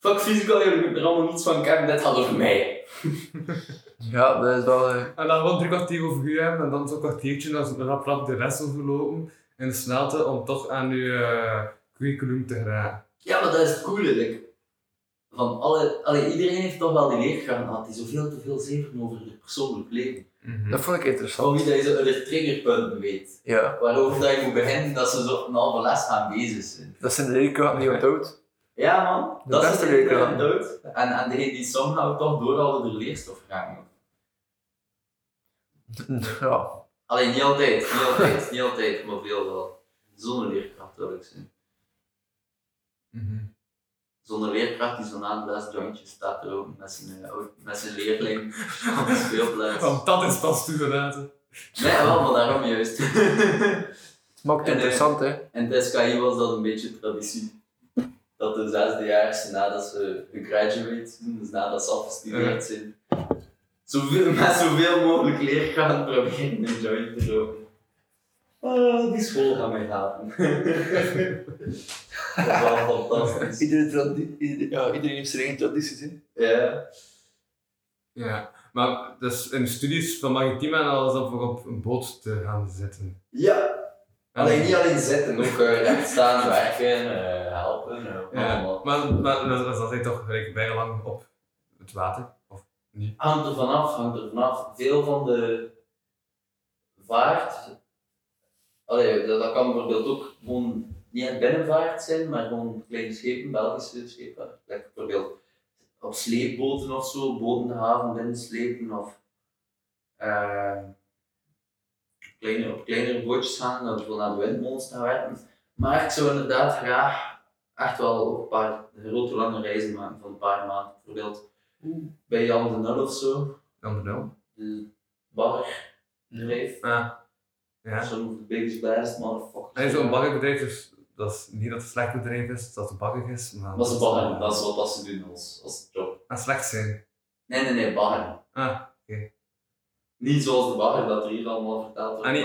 Fuck physical, jullie moeten er allemaal niets van kennen, dit gaat over mij. <laughs> Ja, dat is wel... eh, En dan gewoon drie kwartier over u hebben en dan zo'n kwartiertje dan zo rap rap de rest overlopen in de snelte om toch aan uw eh, curriculum te geraken. Ja, maar dat is het coole. like, van alle, alle, iedereen heeft toch wel die leerkracht gehad die zoveel te veel zeven over het persoonlijk leven. Dat vond ik interessant. Van wie dat je zo de triggerpunten weet. Ja, Waarover dat je moet beginnen dat ze zo een halve les gaan bezig zijn. dat zijn de leerkrachten die onthoudt. Ja man, De dat is beste het leerkracht. dood. En, en degene die somehow toch doorhouden de leerstof raken. <laughs> Ja, Alleen niet altijd, niet altijd, niet altijd, maar veel wel. Zonder leerkracht wil ik zijn. Zonder leerkracht die zo na de les jointje staat er ook met zijn, eh, met zijn leerling <laughs> op de speelplaats. Want dat is pas toegelaten. Nee, wel, maar daarom juist. <laughs> het maakt het En, eh, interessant, hè. In het SKI was dat een beetje traditie. Dat de zesdejaars nadat ze gegraduate zijn, dus nadat ze afgestudeerd zijn, zoveel, met zoveel mogelijk leerkrachten proberen een joint te roken. Oh, die school gaat mij helpen. <laughs> dat is wel fantastisch. Ja, iedereen heeft zijn eigen tradities, hè. Ja. Ja, maar dus in studies van maritiem en alles dan voor op een boot te gaan zitten. ja. Alleen niet alleen zitten, ook recht staan, werken, eh, helpen. eh, Ja, allemaal. maar, maar dat, is toch gelijk bijna lang op het water, of niet? Hangt er vanaf, hangt er vanaf. Veel van de vaart, allee, dat, dat kan bijvoorbeeld ook gewoon niet echt binnenvaart zijn, maar gewoon kleine schepen, Belgische schepen. Like bijvoorbeeld op sleepboten of zo, boten de haven binnenslepen of eh, kleine, op kleinere bootjes gaan, dat we naar de windmolens gaan werken. Maar ik zou inderdaad graag echt wel ook een paar grote lange reizen maken van een paar maanden. Bijvoorbeeld bij Jan de Nul of zo, Dan de nul. de baggerbedrijf. Ah, ja. Of the biggest, baddest motherfuckers. En zo'n baggerbedrijf, dus dat is niet dat het een slecht bedrijf is, dat het baggig is, maar... Dat is bagger, dat is wat dat ze doen als, als job. En slecht zijn. Nee, nee, nee, bagger. Ah, Niet zoals de bagger dat er hier allemaal verteld wordt. Ah, niet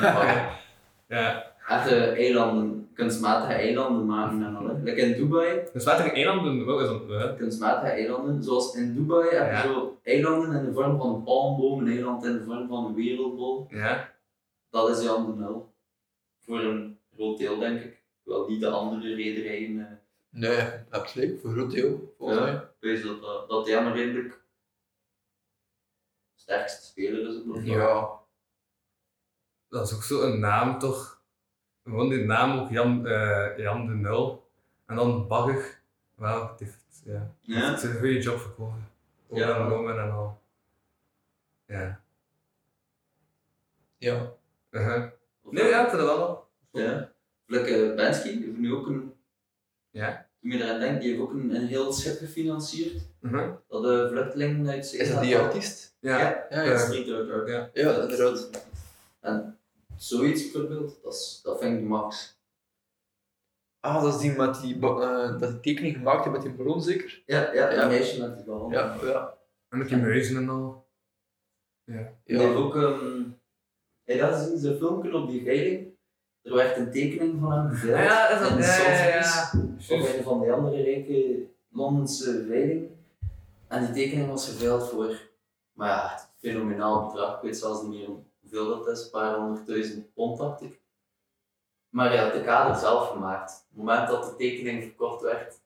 bagger. <laughs> ja. Echte eilanden, kunstmatige eilanden maken en al. hè. Like in Dubai, we eilanden wel is dat... eh, kunstmatige eilanden, zoals in Dubai heb je Ja. zo eilanden in de vorm van een palmboom, een eiland in de vorm van een wereldbol. Ja. Dat is Jan de Nul. Voor een groot deel, denk ik. Wel niet de andere rederijen. eh, Nee, gelijk, voor een groot deel, volgens Ja. mij. Weet dat, dat, dat hij een redelijk sterkste speler is. op dat. Ja, Dat is ook zo een naam toch? Gewoon die naam ook Jan, eh, Jan de Nul. En dan Bagger. Wel, het heeft, ja. Ja? Het is een goede job. Ook Ja. Roman en al. Ja. ja. Uh-huh. Of- Nee, ja, dat is wel. Ja. Like, Bensky heeft nu ook een. Ja. Toen je eraan denkt, die heeft ook een, een heel schip gefinancierd. Uh-huh. Dat de vluchtelingen uit Is dat die artiest? Ja. Ja, Ja, ja. ja. Street Art. Ja. Ja, inderdaad. En zoiets bijvoorbeeld, dat, is, dat vind ik max. Ah, dat is die met die, eh, dat die tekening gemaakt heeft met die ballon zeker? Ja, ja, Ja. dat meisje met die bal. Ja, ja. En met die muizen en al. Die heeft ja. ook, ehm hey, dat is zijn filmpje op die veiling. Er werd een tekening van hem geveild. Ja, is dat- ja. Sotheby's, Op een van die andere rijke Londense veiling. En die tekening was geveild voor, maar ja, een fenomenaal bedrag. Ik weet zelfs niet meer hoeveel dat is, een paar honderdduizend pond dacht ik. Maar hij had de kader zelf gemaakt. Op het moment dat de tekening verkocht werd,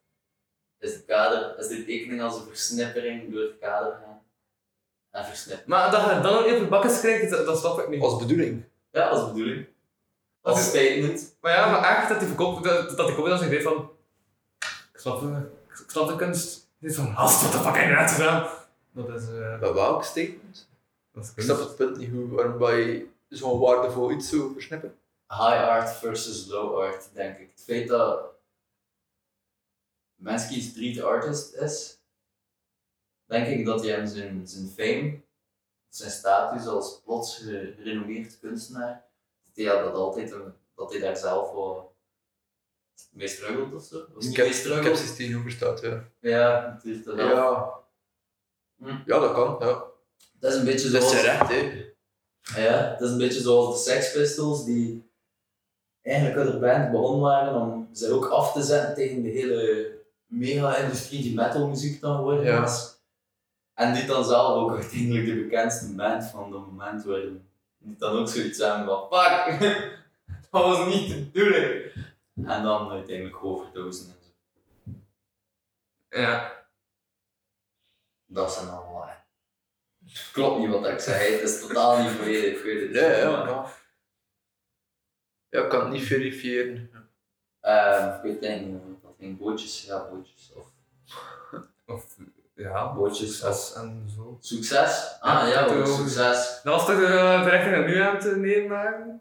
is de, kader, is de tekening als een versnippering door het kader Maar dat je dan even bakken krijgt, dat, dat snap ik niet. Als bedoeling. Ja, als bedoeling. Als is- statement. Maar ja, maar echt dat die verkoop, dat, dat ik ook wel eens idee van. Ik snap, de- ik snap de kunst. Dit is van, als wat de fuck heb je net gedaan? Dat is. eh Bij welk statement? dat is Ik snap het punt niet hoe, waarom wij zo'n waardevol iets zo versnippen. High art versus low art, denk ik. Het feit dat Mansky street artist is, denk ik dat hij hem zijn, zijn fame, zijn status als plots gerenommeerd kunstenaar, dat hij dat altijd dat hij daar zelf wel mee struggelt of zo. Of Ik heb tegenover staat, ja. Ja, het is dat. Ja. Hm. Ja, dat kan, ja. Dat is een beetje Dat is zoals... recht, hè. Ja, het is een beetje zoals de Sex Pistols, die eigenlijk uit de band begonnen waren om zich ook af te zetten tegen de hele mega-industrie die metalmuziek dan geworden Ja. was. En die dan zelf ook uiteindelijk de bekendste band van dat moment werden. Die dan ook zoiets hebben van, fuck, <laughs> dat was niet de bedoeling. En dan uiteindelijk overdozen en zo. Ja. Dat zijn allemaal... Klopt niet wat ik zei, het is totaal niet volledig, ik weet het Ja, ja, maar- ja. Ik kan het niet verifiëren. Ehm, ik weet eigenlijk niet dat ging. Bootjes, ja, bootjes. Of Of, ja, bootjes. succes en zo. succes. Ah ja, dat ook. succes. Dat was toch de, richting dat nu aan het nemen?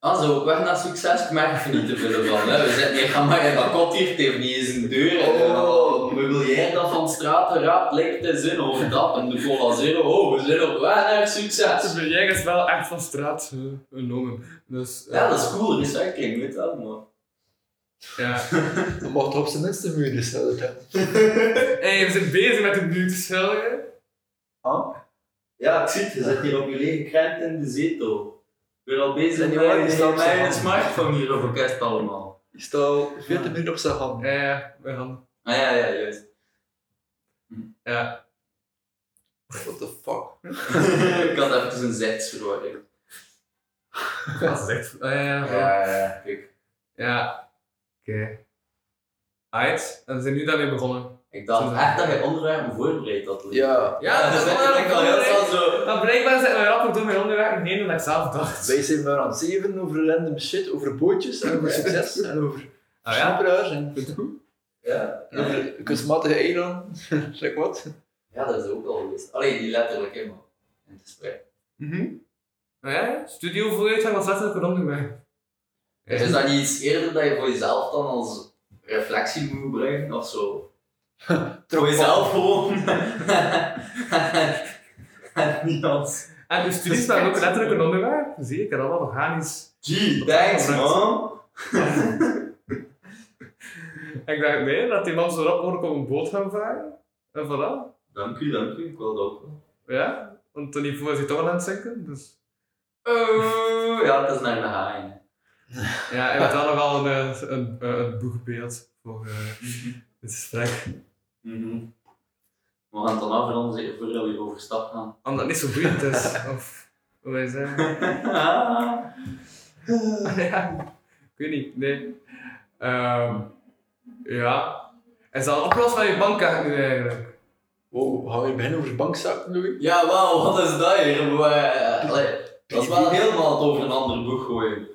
Ah, zo, weg naar succes, ik merk er niet te veel van. Hè. We zitten hier, gaan maar in dat kot hier, het heeft niet eens een deur. Oh. Meubilair dat van straat raapt, lijkt te zin over dat. En de cola zero, oh, we zijn op weg naar succes. De jij is wel echt van straat uh, genomen. Dus, eh, Ja, dat is cool, recycling, weet wel, maar... Ja. <laughs> Dan mag toch op zijn minst een muur geschilderd hebben. <laughs> hey, we zijn bezig met de muur te schilderen. Ja, ik zie het, je zit hier op je lege krent in de zetel. Ik ben al bezig En met zijn een hand. smartphone hier op een kast allemaal. Die staat al 40 minuten op zijn hand. Ja, ja, we gaan. Ah ja, ja, juist. Ja. What the fuck? <laughs> ik had even een. Dat. Ja, ja, ja. Ja, ja, kijk. Ja. Oké. Alright, en we zijn nu daarmee begonnen. Ik dacht echt dat je onderwerpen voorbereid had. Ja, Ja, dat is echt al heel snel zo. Maar blijkbaar zijn we rappig door mijn onderwerp nee dan ik zelf dacht. wij zijn maar aan het zeven over random shit, over bootjes en over succes <laughs> en over Ah ja? en Ja, en over kunstmatige eilanden. <laughs> zeg wat? ja, dat is ook al geweest. Alleen die letterlijk helemaal in het gesprek. Mhm. Ah ja, studio vooruitgang was letterlijk een onderwerp. Is dat niet iets eerder dat je voor jezelf dan als reflectie moet gebruiken of zo? <laughs> Voor jezelf gewoon. en <laughs> niet als. En uw studies waren ook letterlijk een onderwerp. Zie ik heb allemaal organisch. Gee, thanks man. <laughs> Ik dacht, nee, dat die man zo rap mogelijk op een boot gaan varen. En voilà. Dank u, dank u, ik wil dat ook wel. Ja, want het niveau is toch wel aan het zinken. Dus. Oh, ja, het is naar de haai. Ja, en we hebben wel nogal een, een, een, een boegbeeld voor eh dit gesprek. Mhm. We gaan het dan afronden, zeker voordat we over stap gaan. Omdat het niet zo boeiend is. Of hoe wij zeggen. <laughs> ja, ik weet niet, nee. Ehm ja. Is dat opgelost van je bankkaart nu eigenlijk? Wow, gaan we weer beginnen over bankzaken, Louis? Ja, wauw, wat is dat hier? Maar, allee, dat is wel helemaal het over een ander boek gooien.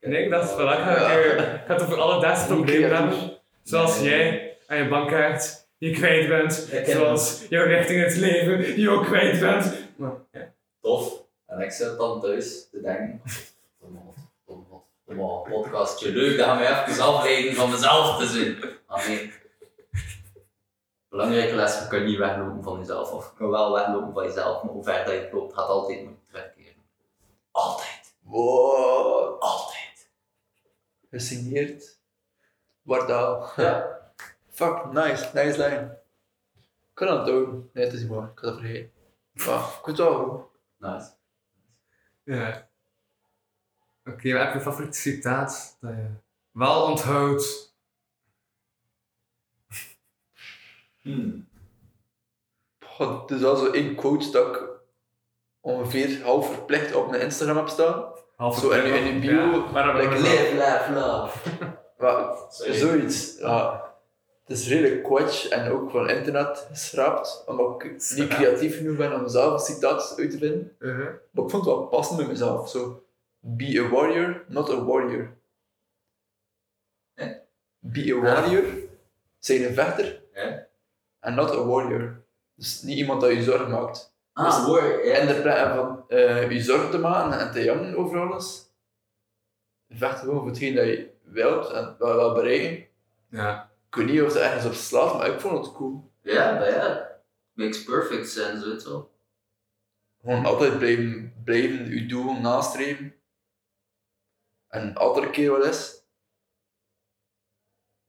Nee, ik dacht, voilà, ik ga, ik, ik ga het over alle dagse problemen hebben. Zoals jij en je bankkaart die je kwijt bent. Zoals jouw richting in het leven die je ook kwijt bent. Maar, ja. Tof. En ik zit dan thuis te denken. Een podcastje leuk, dat gaan we even afleiden van mezelf te zien. Ah nee. Belangrijke les, je kunt niet weglopen van jezelf. Of je kan wel weglopen van jezelf, maar hoe ver dat je loopt, gaat altijd moeten terugkeren. Altijd. Wow. Altijd. Gesigneerd. Wardaal. Ja. Fuck, nice, nice line. Ik kan dat doen. Nee, het is niet waar. Ik had dat vergeten. Maar, ik het wel goed. Nice. Ja. Oké, wat heb je favoriete citaat dat je wel onthoudt? Hmm. Het is wel zo één quote dat ik ongeveer half verplicht op mijn Instagram heb staan. Half Zo in, in je bio, Ja, like, Live, laugh, love. <laughs> maar, zoiets. Ja. Het is redelijk quatsch en ook van internet geschraapt, omdat ik niet creatief genoeg ben om zelf een citaat uit te vinden. Uh-huh. Maar ik vond het wel passend bij mezelf. Zo, be a warrior, not a warrior. Eh? Be a warrior, zijn een vechter, en not a warrior. Dus niet iemand dat je zorgen maakt. Ah, hoor. En Ja. de van eh je zorgen te maken en te jangen over alles, vecht gewoon voor hetgeen dat je wilt en wel, wel bereiken. Ja. Ik weet niet of het ergens op slaat, maar ik vond het cool. Ja, maar ja. Makes perfect sense, weet je wel. Gewoon altijd blijven, blijven je doel nastreven. En altijd een keer wat is.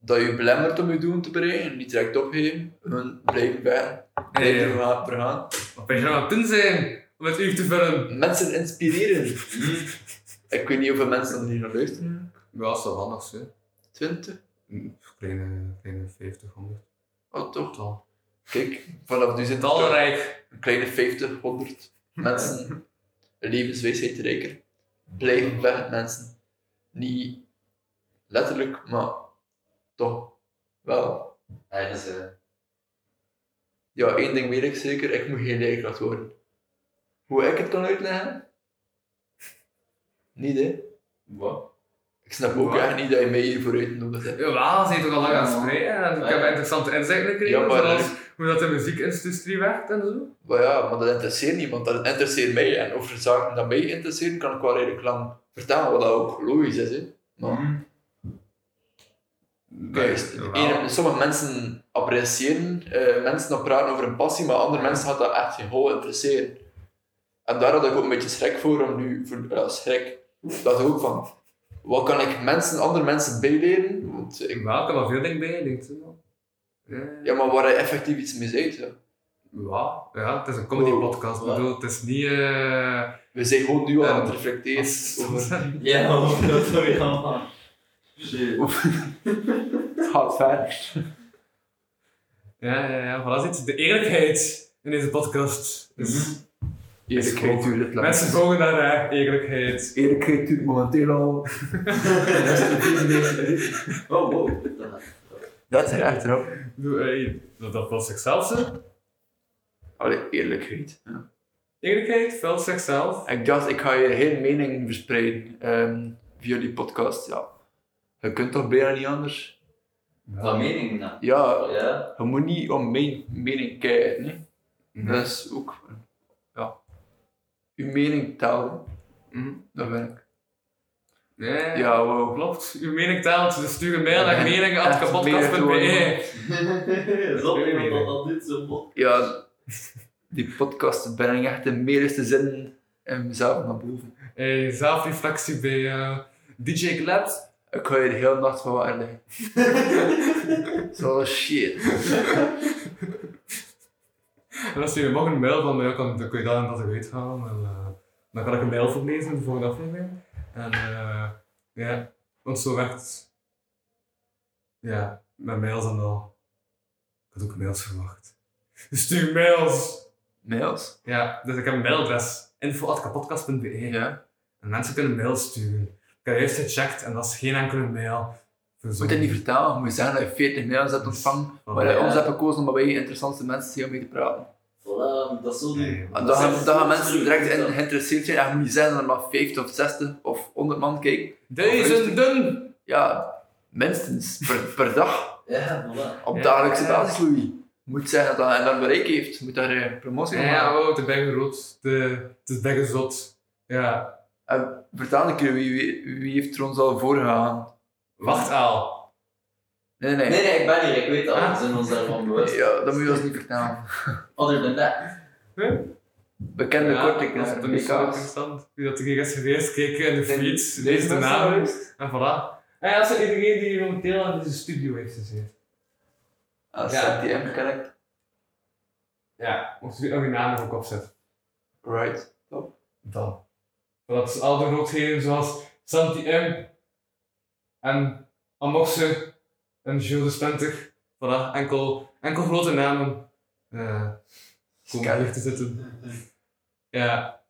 Dat je belemmert om je doel te bereiken, niet direct opgeven. Gewoon blijven vechten. Blijven Hey, vergaan- wat ben je nou aan het doen zijn om het uur te vullen? Mensen inspireren. <laughs> ik weet niet hoeveel mensen er hier naar luisteren. Ja, zo handig, hè. 20? Kleine, kleine 50, 100. Oh, toch? Tal. Kijk, vanaf nu zijn Talrijk. een kleine 50, 100 <laughs> mensen. Een levenswijsheid rijker. Blijven vechten, mensen. Niet letterlijk, maar toch wel. Ergens, eh. Ja, één ding weet ik zeker, ik moet geen leerkracht worden. Hoe ik het kan uitleggen? Niet hè. Wat? Ik snap ook Wat? echt niet dat je mij hiervoor uitnodigt. hè. Ja, ze heeft toch al lang aan het spreken en ik heb interessante inzichten gekregen, Ja, maar- zoals hoe dat de muziekindustrie werkt en zo. Maar ja, maar dat interesseert niemand, dat interesseert mij. En over zaken die mij interesseren, kan ik wel redelijk lang vertellen, wat dat ook logisch is. Hè. Maar, kijk, ene- sommige mensen appreciëren eh, mensen dat praten over een passie, maar andere mensen gaat dat echt geen hol interesseren. En daar had ik ook een beetje schrik voor, om nu, voor, ja, schrik, dat ik ook van, wat kan ik mensen, andere mensen bijleren? Want ik, ik heb wel veel dingen bij, denk je wel. Ja, ja, maar waar je effectief iets mee zegt. Ja. ja, ja, het is een comedy podcast, bedoel, het is niet... eh We zijn gewoon nu al aan het Ja. reflecteren <laughs> over... Ja, <laughs> dat zou je allemaal. Shit. Het gaat ver. Ja, ja, ja, voilà, zit de eerlijkheid in deze podcast. Dus Eerlijkheid duurt het lang. mensen volgen naar eh, eerlijkheid. Eerlijkheid duurt momenteel al... <laughs> Oh, wow. Dat is echt erop. Eh, dat, dat vult zichzelf zo. Allee, eerlijkheid. Ja. Eerlijkheid vult zichzelf. Ik dacht, ik ga je geen mening verspreiden ehm, via die podcast. Ja. Je kunt toch bijna niet anders? Van mening, nou. Ja, Ja. je moet niet om mijn mening kijken. Nee? Mhm. Dat is ook... Ja. Uw mening tellen. Mhm. Dat ben ik. Ja, Ja, wow. klopt. Uw mening telt, dus stuur een mail naar Echt mening.kapotkast.be. Zat iemand dat dat doet zo bot? Ja, die podcast ben ik echt de meeste zin in mezelf naar boven. Hey, zelfreflectie bij eh, DJ Glabs. Ik ga je de hele nacht van wakker liggen. <laughs> Zo shit. En als je morgen een mail van mij kan, dan kun je dat en dat eruit halen. En, eh, dan kan ik een mail voorlezen in de volgende aflevering. En eh, ja, want zo werkt. Ja, met mails en al. Ik had ook mails verwacht. Dus stuur mails! Mails? Ja, dus ik heb een mailadres. info.kapotkast.be Ja. En mensen kunnen mails sturen. Heb juist gecheckt en dat is geen enkele mail. Je moet het niet vertellen, je moet zeggen dat je 40 mails hebt ontvangen, waar je Ja. ons hebt gekozen omdat wij de interessantste mensen zijn om mee te praten. Voilà, dat is zo. En dan gaan, mensen direct in, geïnteresseerd zijn. En je moet niet zeggen dat er maar 50 of 60 of 100 man kijken. Duizenden! Ja, minstens per, per dag. Ja, voilà. Op Ja, dagelijkse ja. basis, Louis. Je moet zeggen dat hij dat bereik heeft. Je moet daar eh, promotie Ja, van ja, maken. wow, de bagger rood. De, het is bagger zot. Ja. En vertel een keer, wie, wie, wie heeft er ons al voorgegaan? Wacht al. Nee, nee. Nee, nee, ik ben hier, ik weet dat. Ah. We zijn ons daarvan bewust. Ja, dat moet je ons niet vertellen. <laughs> Other than that. Bekende Ja, korting, dat is zo interessant. Wie dat er is geweest, kijken in de zijn lees de naam. En voilà. En ja, dat is iedereen die momenteel in deze studio heeft gezeten. Als Ja. ja. TM connect. Ja, mocht je nog je naam er ook opzetten. Right. Top. Dan. Dat is al de grootheden zoals Santi M. En Amoxe en Jules de Spenter. Voilà, enkel, enkel grote namen. eh komen te zitten. Ja,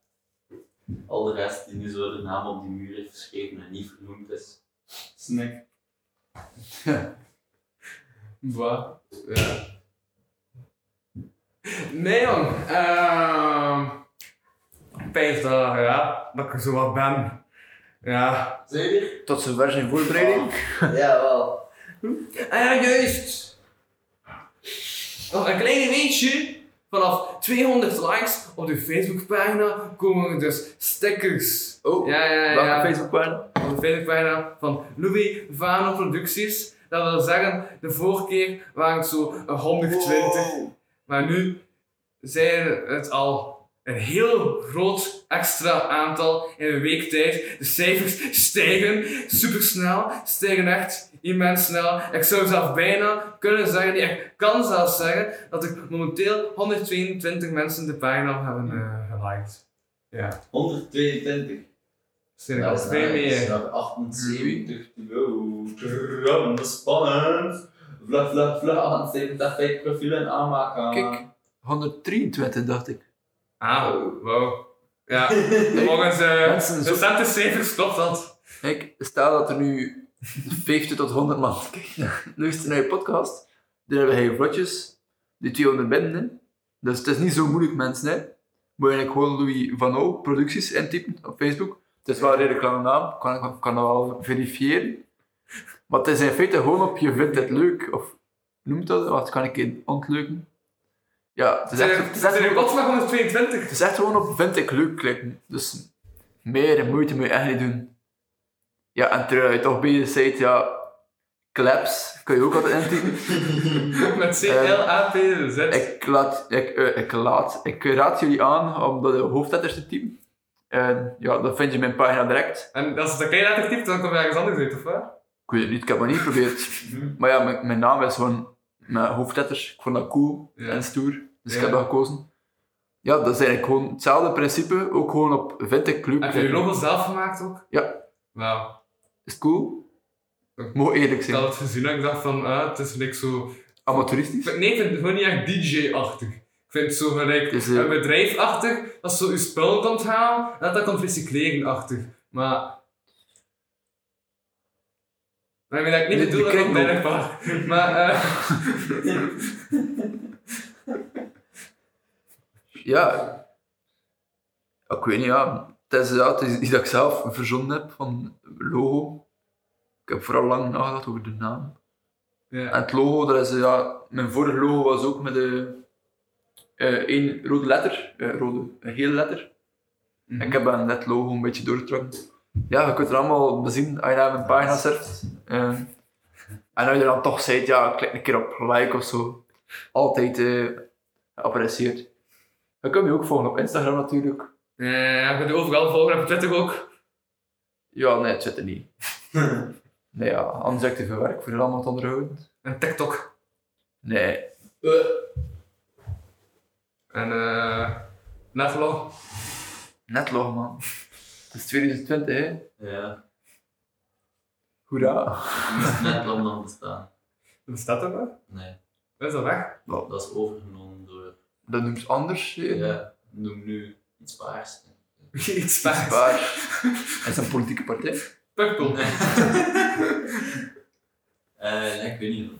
Al de rest die nu zo de naam op die muur heeft geschreven en niet vernoemd is. Snack. <laughs> bah. Ja. Nee jong, ehm Pijs dat, ja, dat ik er zo wat ben. Ja. Zeker? Tot zover zijn voorbereiding. Ja, wel. Ah ja, juist. Nog een klein weetje. Vanaf 200 likes op de Facebookpagina komen er dus stickers. Oh, Ja, ja, ja. welke Facebookpagina? Op de Facebookpagina van Louis Vano Producties. Dat wil zeggen, de vorige keer waren het zo een 120. Maar nu zijn het al een heel groot extra aantal in een week tijd. De cijfers stijgen supersnel, stijgen echt immens snel. Ik zou zelf bijna kunnen zeggen, nee, ik kan zelfs zeggen, dat er momenteel 122 mensen de pagina hebben eh geliked. Ja, 122. dat zijn er is twee nice. meer. Nog 78 te go. Tram, dat is spannend. Vlug, vlug, vlug. 78 profielen aanmaken. Kijk, 123 dacht ik. Ah, wow. Ja, <laughs> volgens eh Mensen, zo- recente cijfers klopt dat. Kijk, stel dat er nu 50 tot 100 man luisteren naar je podcast. Dan hebben wij vlotjes die 200 binnen. Hè. Dus het is niet zo moeilijk, mensen. Hè. Moet je eigenlijk gewoon Louis Van O producties intypen op Facebook. Het is wel een redelijk lange naam, kan ik kan dat wel verifiëren. Maar het is in feite gewoon op je vindt het leuk, of noemt dat, wat kan ik in ontleuken? Ja, het is echt, het is echt zijn gewoon op- godsmaak 122? het is echt gewoon op vind ik leuk klikken. Dus meer moeite moet je echt niet doen. Ja, en terwijl je toch bezig bent, ja, claps kun je ook altijd intypen. <laughs> Met C-L-A-P-Z. ik, laat, ik, eh, ik, laat, ik raad jullie aan om de hoofdletters te typen. En ja, dan vind je mijn pagina direct. En als het een klein letter typt, dan komt er ergens anders uit, of wat? Ik weet het niet, ik heb het nog niet geprobeerd. Maar ja, mijn, mijn naam is gewoon met hoofdletters. Ik vond dat cool Ja. en stoer. Dus ik heb dat gekozen. Ja, dat is eigenlijk gewoon hetzelfde principe. Ook gewoon op ik leuk Heb je je logo zelf gemaakt ook? Ja. Wauw. Is het cool? Moet eerlijk Ik zijn. had het gezien en ik dacht van, ah, het is like zo... Amateuristisch? Nee, ik vind het gewoon niet echt DJ-achtig. Ik vind het zo gelijk is, eh, een bedrijf-achtig, dat zo je spullen komt halen, en dat dat komt recycleren-achtig. Maar... Maar ik weet dat ik niet bedoel dat ik. Maar, eh... <laughs> <laughs> Ja. Ik weet niet, ja. Het is, ja, het is iets dat ik zelf verzonnen heb van logo. Ik heb vooral lang nagedacht over de naam. En het logo, dat is, ja, mijn vorige logo was ook met de, eh één rode letter, eh, rode, een gele letter. Mhm. Ik heb aan dat logo een beetje doorgetrokken. Ja, je kunt het allemaal bezien als je naar mijn pagina surft. Eh, en als je dan toch zegt, ja, klik een keer op like of zo. Altijd geapprecieerd. Je kunt me ook volgen op Instagram natuurlijk. Ja, je kunt je overal volgen op Twitter ook. Ja, nee, het zit er niet. <laughs> nee, ja, anders heb ik te veel werk voor allemaal te onderhouden. En TikTok. Nee, En eh... Netlo. net log man. Het is 2020, hè. Ja, Hoera. dat is net lang nog bestaan. Wat staat er wel? Nee, Dat is al weg. dat is overgenomen. Dat noemt anders. hè. Ja, noem nu iets paars. <laughs> Iets paars. Waar. Het <laughs> is een politieke partij. Purple. <laughs> Eh, nee, ik weet niet.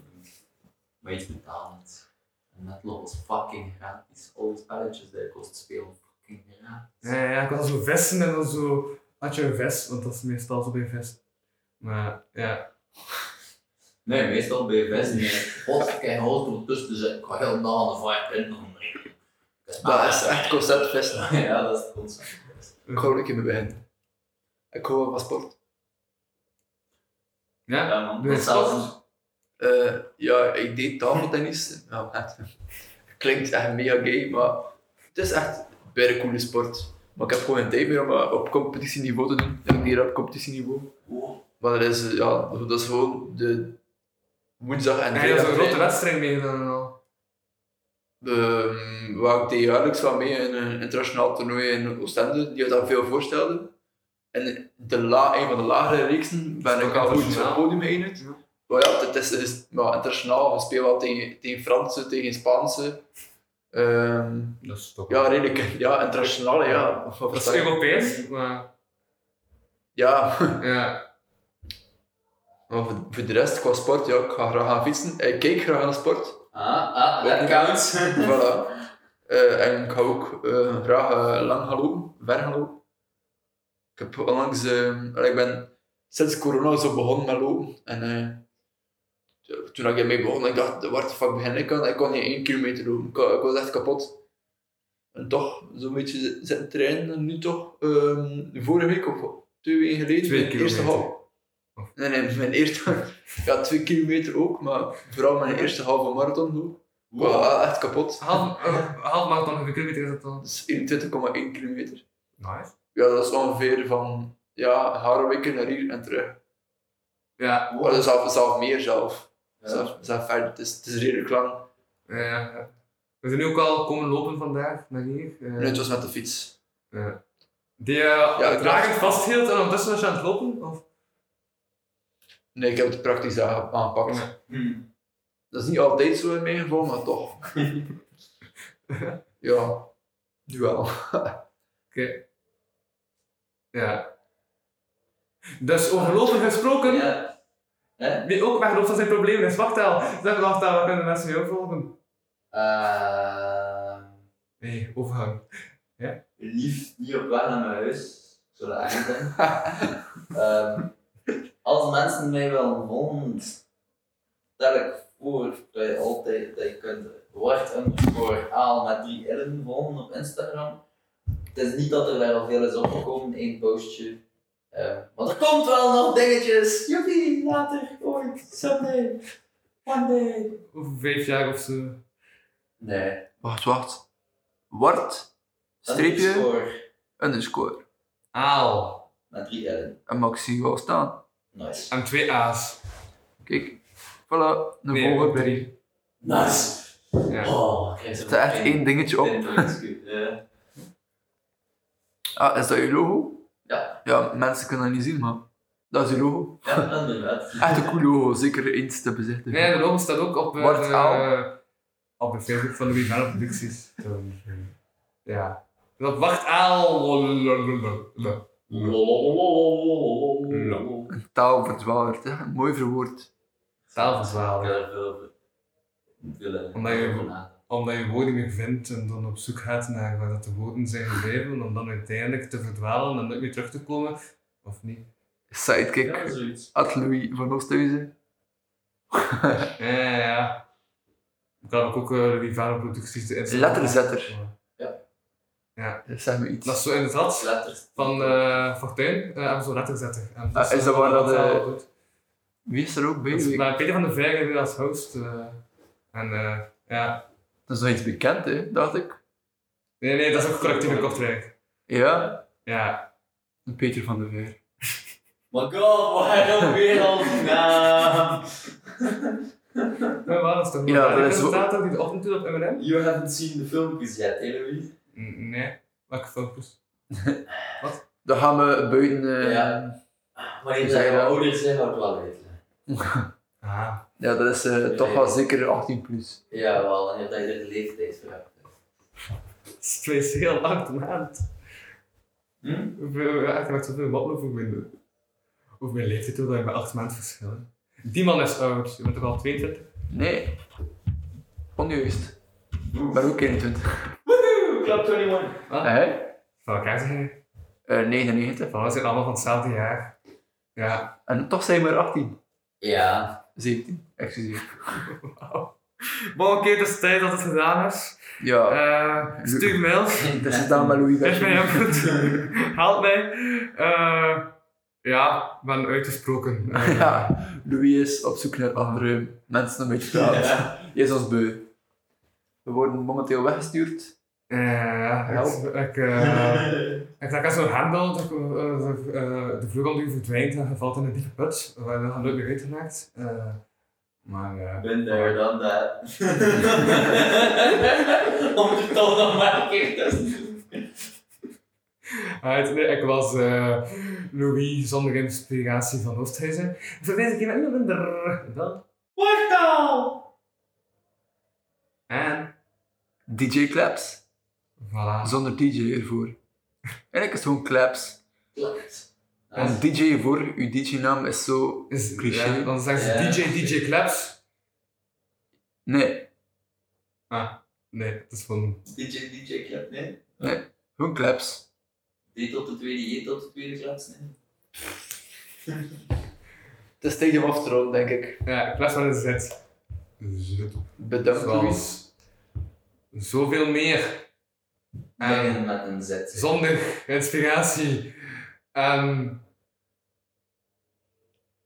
Maar iets betalend. En was fucking gratis. Alle spelletjes die je kost spelen, fucking gratis. Ja, ja, ik had zo vesten en dan zo had je een vest, want dat is meestal zo bij vest. Maar ja, Nee, meestal bij Vest niet. God, ik heb een auto tussen zitten. Ik ga heel aan de vibe in. Dat is echt conceptfest. <laughs> Ja, dat is het. Ik ga er een keer mee beginnen. Ik hou wel van sport. ja, Ja, man. doe je? Eh, ja, ik deed tafeltennis. Ja, echt. <laughs> Klinkt echt mega gay, maar het is echt bij een coole sport. Maar ik heb gewoon geen tijd meer om eh, op competitieniveau te doen. Ik deed op competitieniveau. Oh, Maar dat is, ja, dat is gewoon de woensdag en En hij had vrijdag. zo'n grote wedstrijd meegedaan en al. Ehm, waar ik jaarlijks van mee in een internationaal toernooi in Oostende, die had dat veel voorstelde. En de la, een van de lagere reeksen ben ik al goed het podium geëindigd. Ja. Maar ja, het is, het is maar internationaal. We spelen wel tegen, tegen Franse, tegen Spaanse. Ehm, Dat is toch... ja, redelijk. Ja, internationaal, ja. Dat is? Europees, maar... Ja, Ja. maar voor, voor de rest, qua sport, ja, ik ga graag gaan fietsen. Ik kijk graag naar sport. Ah, ah, counts. <laughs> voilà. Eh, en ik ga ook eh, graag eh, lang gaan lopen, ver gaan lopen. Ik heb onlangs, ik ben sinds corona zo begonnen met lopen. En eh, toen ik ermee begon, ik dacht, wat de fuck begin ik aan? Ik kon niet één kilometer lopen. Ik, ik was echt kapot. En toch, zo'n beetje zitten trainen. En nu toch, ehm, vorige week of twee weken geleden, Twee mijn eerste kilometer. Nee, nee, mijn eerste, <laughs> ja, twee kilometer ook, maar vooral mijn eerste halve marathon. was wel echt kapot. Half, uh, half marathon, hoeveel kilometer is dat dan? Dat is 21,1 kilometer. Nice. Ja, dat is ongeveer van ja, Harweken naar hier en terug. Ja. Maar dat is zelf, zelf meer zelf. Ja. Zelf, zelf verder. Het is, het is redelijk lang. Ja, ja. We zijn nu ook al komen lopen vandaag naar hier. Eh, Nee, het was met de fiets. ja. Die je Ja, uh, dragend vasthield en ondertussen was je aan het lopen? Of? Nee, ik heb het praktisch aange- aangepakt. Ja. Hmm. Dat is niet altijd zo in mijn geval, maar toch. <laughs> ja, nu wel. Oké. Ja. Dus over lopen gesproken. Ja. Hè? Wie ook weggeloopt van zijn problemen is. Wacht al. Zeg wacht al, waar kunnen mensen jou volgen? Ehm, Nee, overgang. lief niet op weg naar mijn huis. Ik zou dat echt zijn. Ehm, als mensen mij willen volgen, stel ik voor dat je altijd dat je kunt word underscore aal met drie illen volgen op Instagram. Het is niet dat er daar al veel is opgekomen, één postje. Maar er komt wel nog dingetjes. Joepie, later, ooit, someday, one day. Over vijf jaar of zo. Nee. Wacht, wacht. Wart, streepje, Underscore underscore. Aal. met drie illen. En mag ik zie wel staan. Nice. En twee A's. Kijk. Voilà, de Nee, volgende. drie. Nice. Ja. Oh, Er staat echt één dingetje op. Ja. Ah, is dat je logo? Ja. Ja, mensen kunnen dat niet zien, maar dat is je logo. Ja, inderdaad. <laughs> Echt een cool logo, zeker eens te bezichtigen. Nee, de logo staat ook op, eh, de, Aal. op de Facebook van Louis Van Producties. ja. Dat wacht Aal. Taal verdwaald, hè. Mooi verwoord. Er veel, veel, Omdat je-. Omdat je woorden niet meer vindt en dan op zoek gaat naar waar dat de woorden zijn gebleven, om dan uiteindelijk te verdwalen en nooit meer terug te komen. Of niet? Sidekick. Ja. Ad Louis van Oosthuizen. Ja, ja, ja. Dan heb ik ook uh, Van Producties de Instagram. Letterzetter. Zeg me iets. Dat is zo in het had Letters. van uh, Fortuin, uh, hebben zo'n letterzetter. En Ah, is dat waar dat, wel eh, goed. Wie is er ook bij? Dat is Weet ik. maar Peter van der Vijgen als host. eh, en eh, ja. Dat is nog iets bekend, hè, dacht ik. Nee, nee, dat is ook collectief in Kortrijk. Ja, Ja. Peter van der Veer. <laughs> My god, waarom weer al die naam? Ja, dat is toch Ja, wel dat is presentator die de ochtend op M&M? You haven't seen the filmpjes yet, hè Louis? Nee. Welke filmpjes? <laughs> Dan gaan we buiten... eh, Ja. Hoe je je dat? ouder zijn, houdt wel hè. Ah. ja, dat is eh, toch wel zeker 18 plus. Ja, wel, wanneer dat je er de leeftijd voor hebt. Het is heel hard maand. Hm? Hoeveel, echt zoveel wappen over mijn, over mijn leeftijd, dat ik bij 8 maanden verschil. Die man is oud. Je bent toch al 22? Nee. Onjuist. Ben ook 21. Club 21. Ah. Hè? Van elkaar zeggen. Eh 99. Van, we zijn allemaal van hetzelfde jaar. Ja. En toch zijn we maar 18. Ja. 17, excuseer. Wauw. Maar oké, het is tijd dat het gedaan is. Ja, Eh stuur mails. <laughs> het is gedaan met Louis Geef mij input. Help mij. Eh ja, ik ben uitgesproken. Eh, Ja, Louis is op zoek naar andere mensen om mee te praten. Ja. Je is ons beu. We worden momenteel weggestuurd Ja, Help. ik, ik, eh, <laughs> ik zag als zo'n hendel, de, de, eh, de vleugel die verdwijnt en je valt in een diepe put, waar je nooit meer uitgemaakt. Eh maar eh, Ben there, done that. Om het toch nog maar een keer. Right, <laughs> nee, ik was eh, Louis zonder inspiratie van Oosthuizen. Voor deze keer met minder dan. Wortel! En DJ Claps. Voilà. Zonder DJ ervoor. Eigenlijk is het gewoon Claps. En DJ voor, uw DJ-naam is zo Is, cliché. ja, dan zeggen ze Ja. DJ, DJ Claps. Nee, Ah, nee, het is van. DJ, DJ klep, nee. nee, gewoon Claps. D tot de tweede, J tot de tweede klets, nee. Het is tijd om af te ronden, denk ik. Ja, Claps van een Z. Bedankt, Louis. Zoals zoveel meer. En Beginnen met een Z. zonder inspiratie. En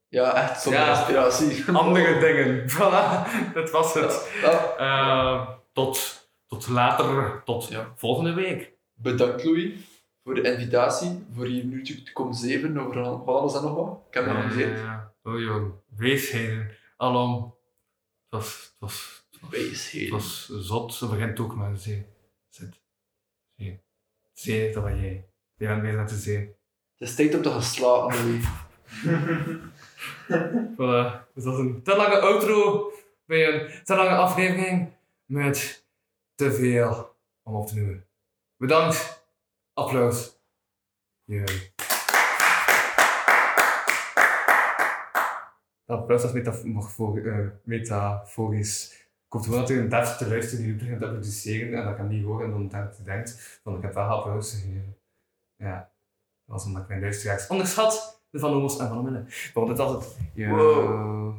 Ja, echt zonder Ja. inspiratie. andere dingen. <laughs> Voilà, dat was het. Ja. Eh, tot, tot later, tot Ja. volgende week. Bedankt, Louis, voor de invitatie. Voor hier nu te komen zeven over alles en nog wat. Ik heb me geamuseerd. Ja, oh jong, weesheden. Alom. Het was, het was, het Wijsheden. was zot. Ze begint ook met een zee. Zee. Dat was jij. Je bent bezig met de zee. Het is tijd om te gaan slapen, Louis. Voilà. Dus dat is een te lange outro bij een te lange aflevering met te veel om op te noemen. Bedankt. Applaus. Jee. Dat applaus is metafo- eh, metaforisch. Komt gewoon dat er een dart te luisteren die begint te applaudisseren en dat kan niet horen en dan denkt hij denkt van ik heb wel applaus gegeven. Ja. Dat was omdat ik mijn luisteraars onderschat. De Van Omos en Van Omille. Want het was het. Yo. Wow.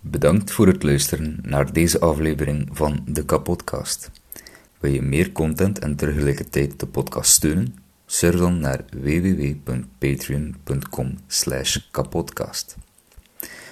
Bedankt voor het luisteren naar deze aflevering van de Kapodcast. Wil je meer content en tegelijkertijd de podcast steunen? Surf dan naar www.patreon.com kapodcast.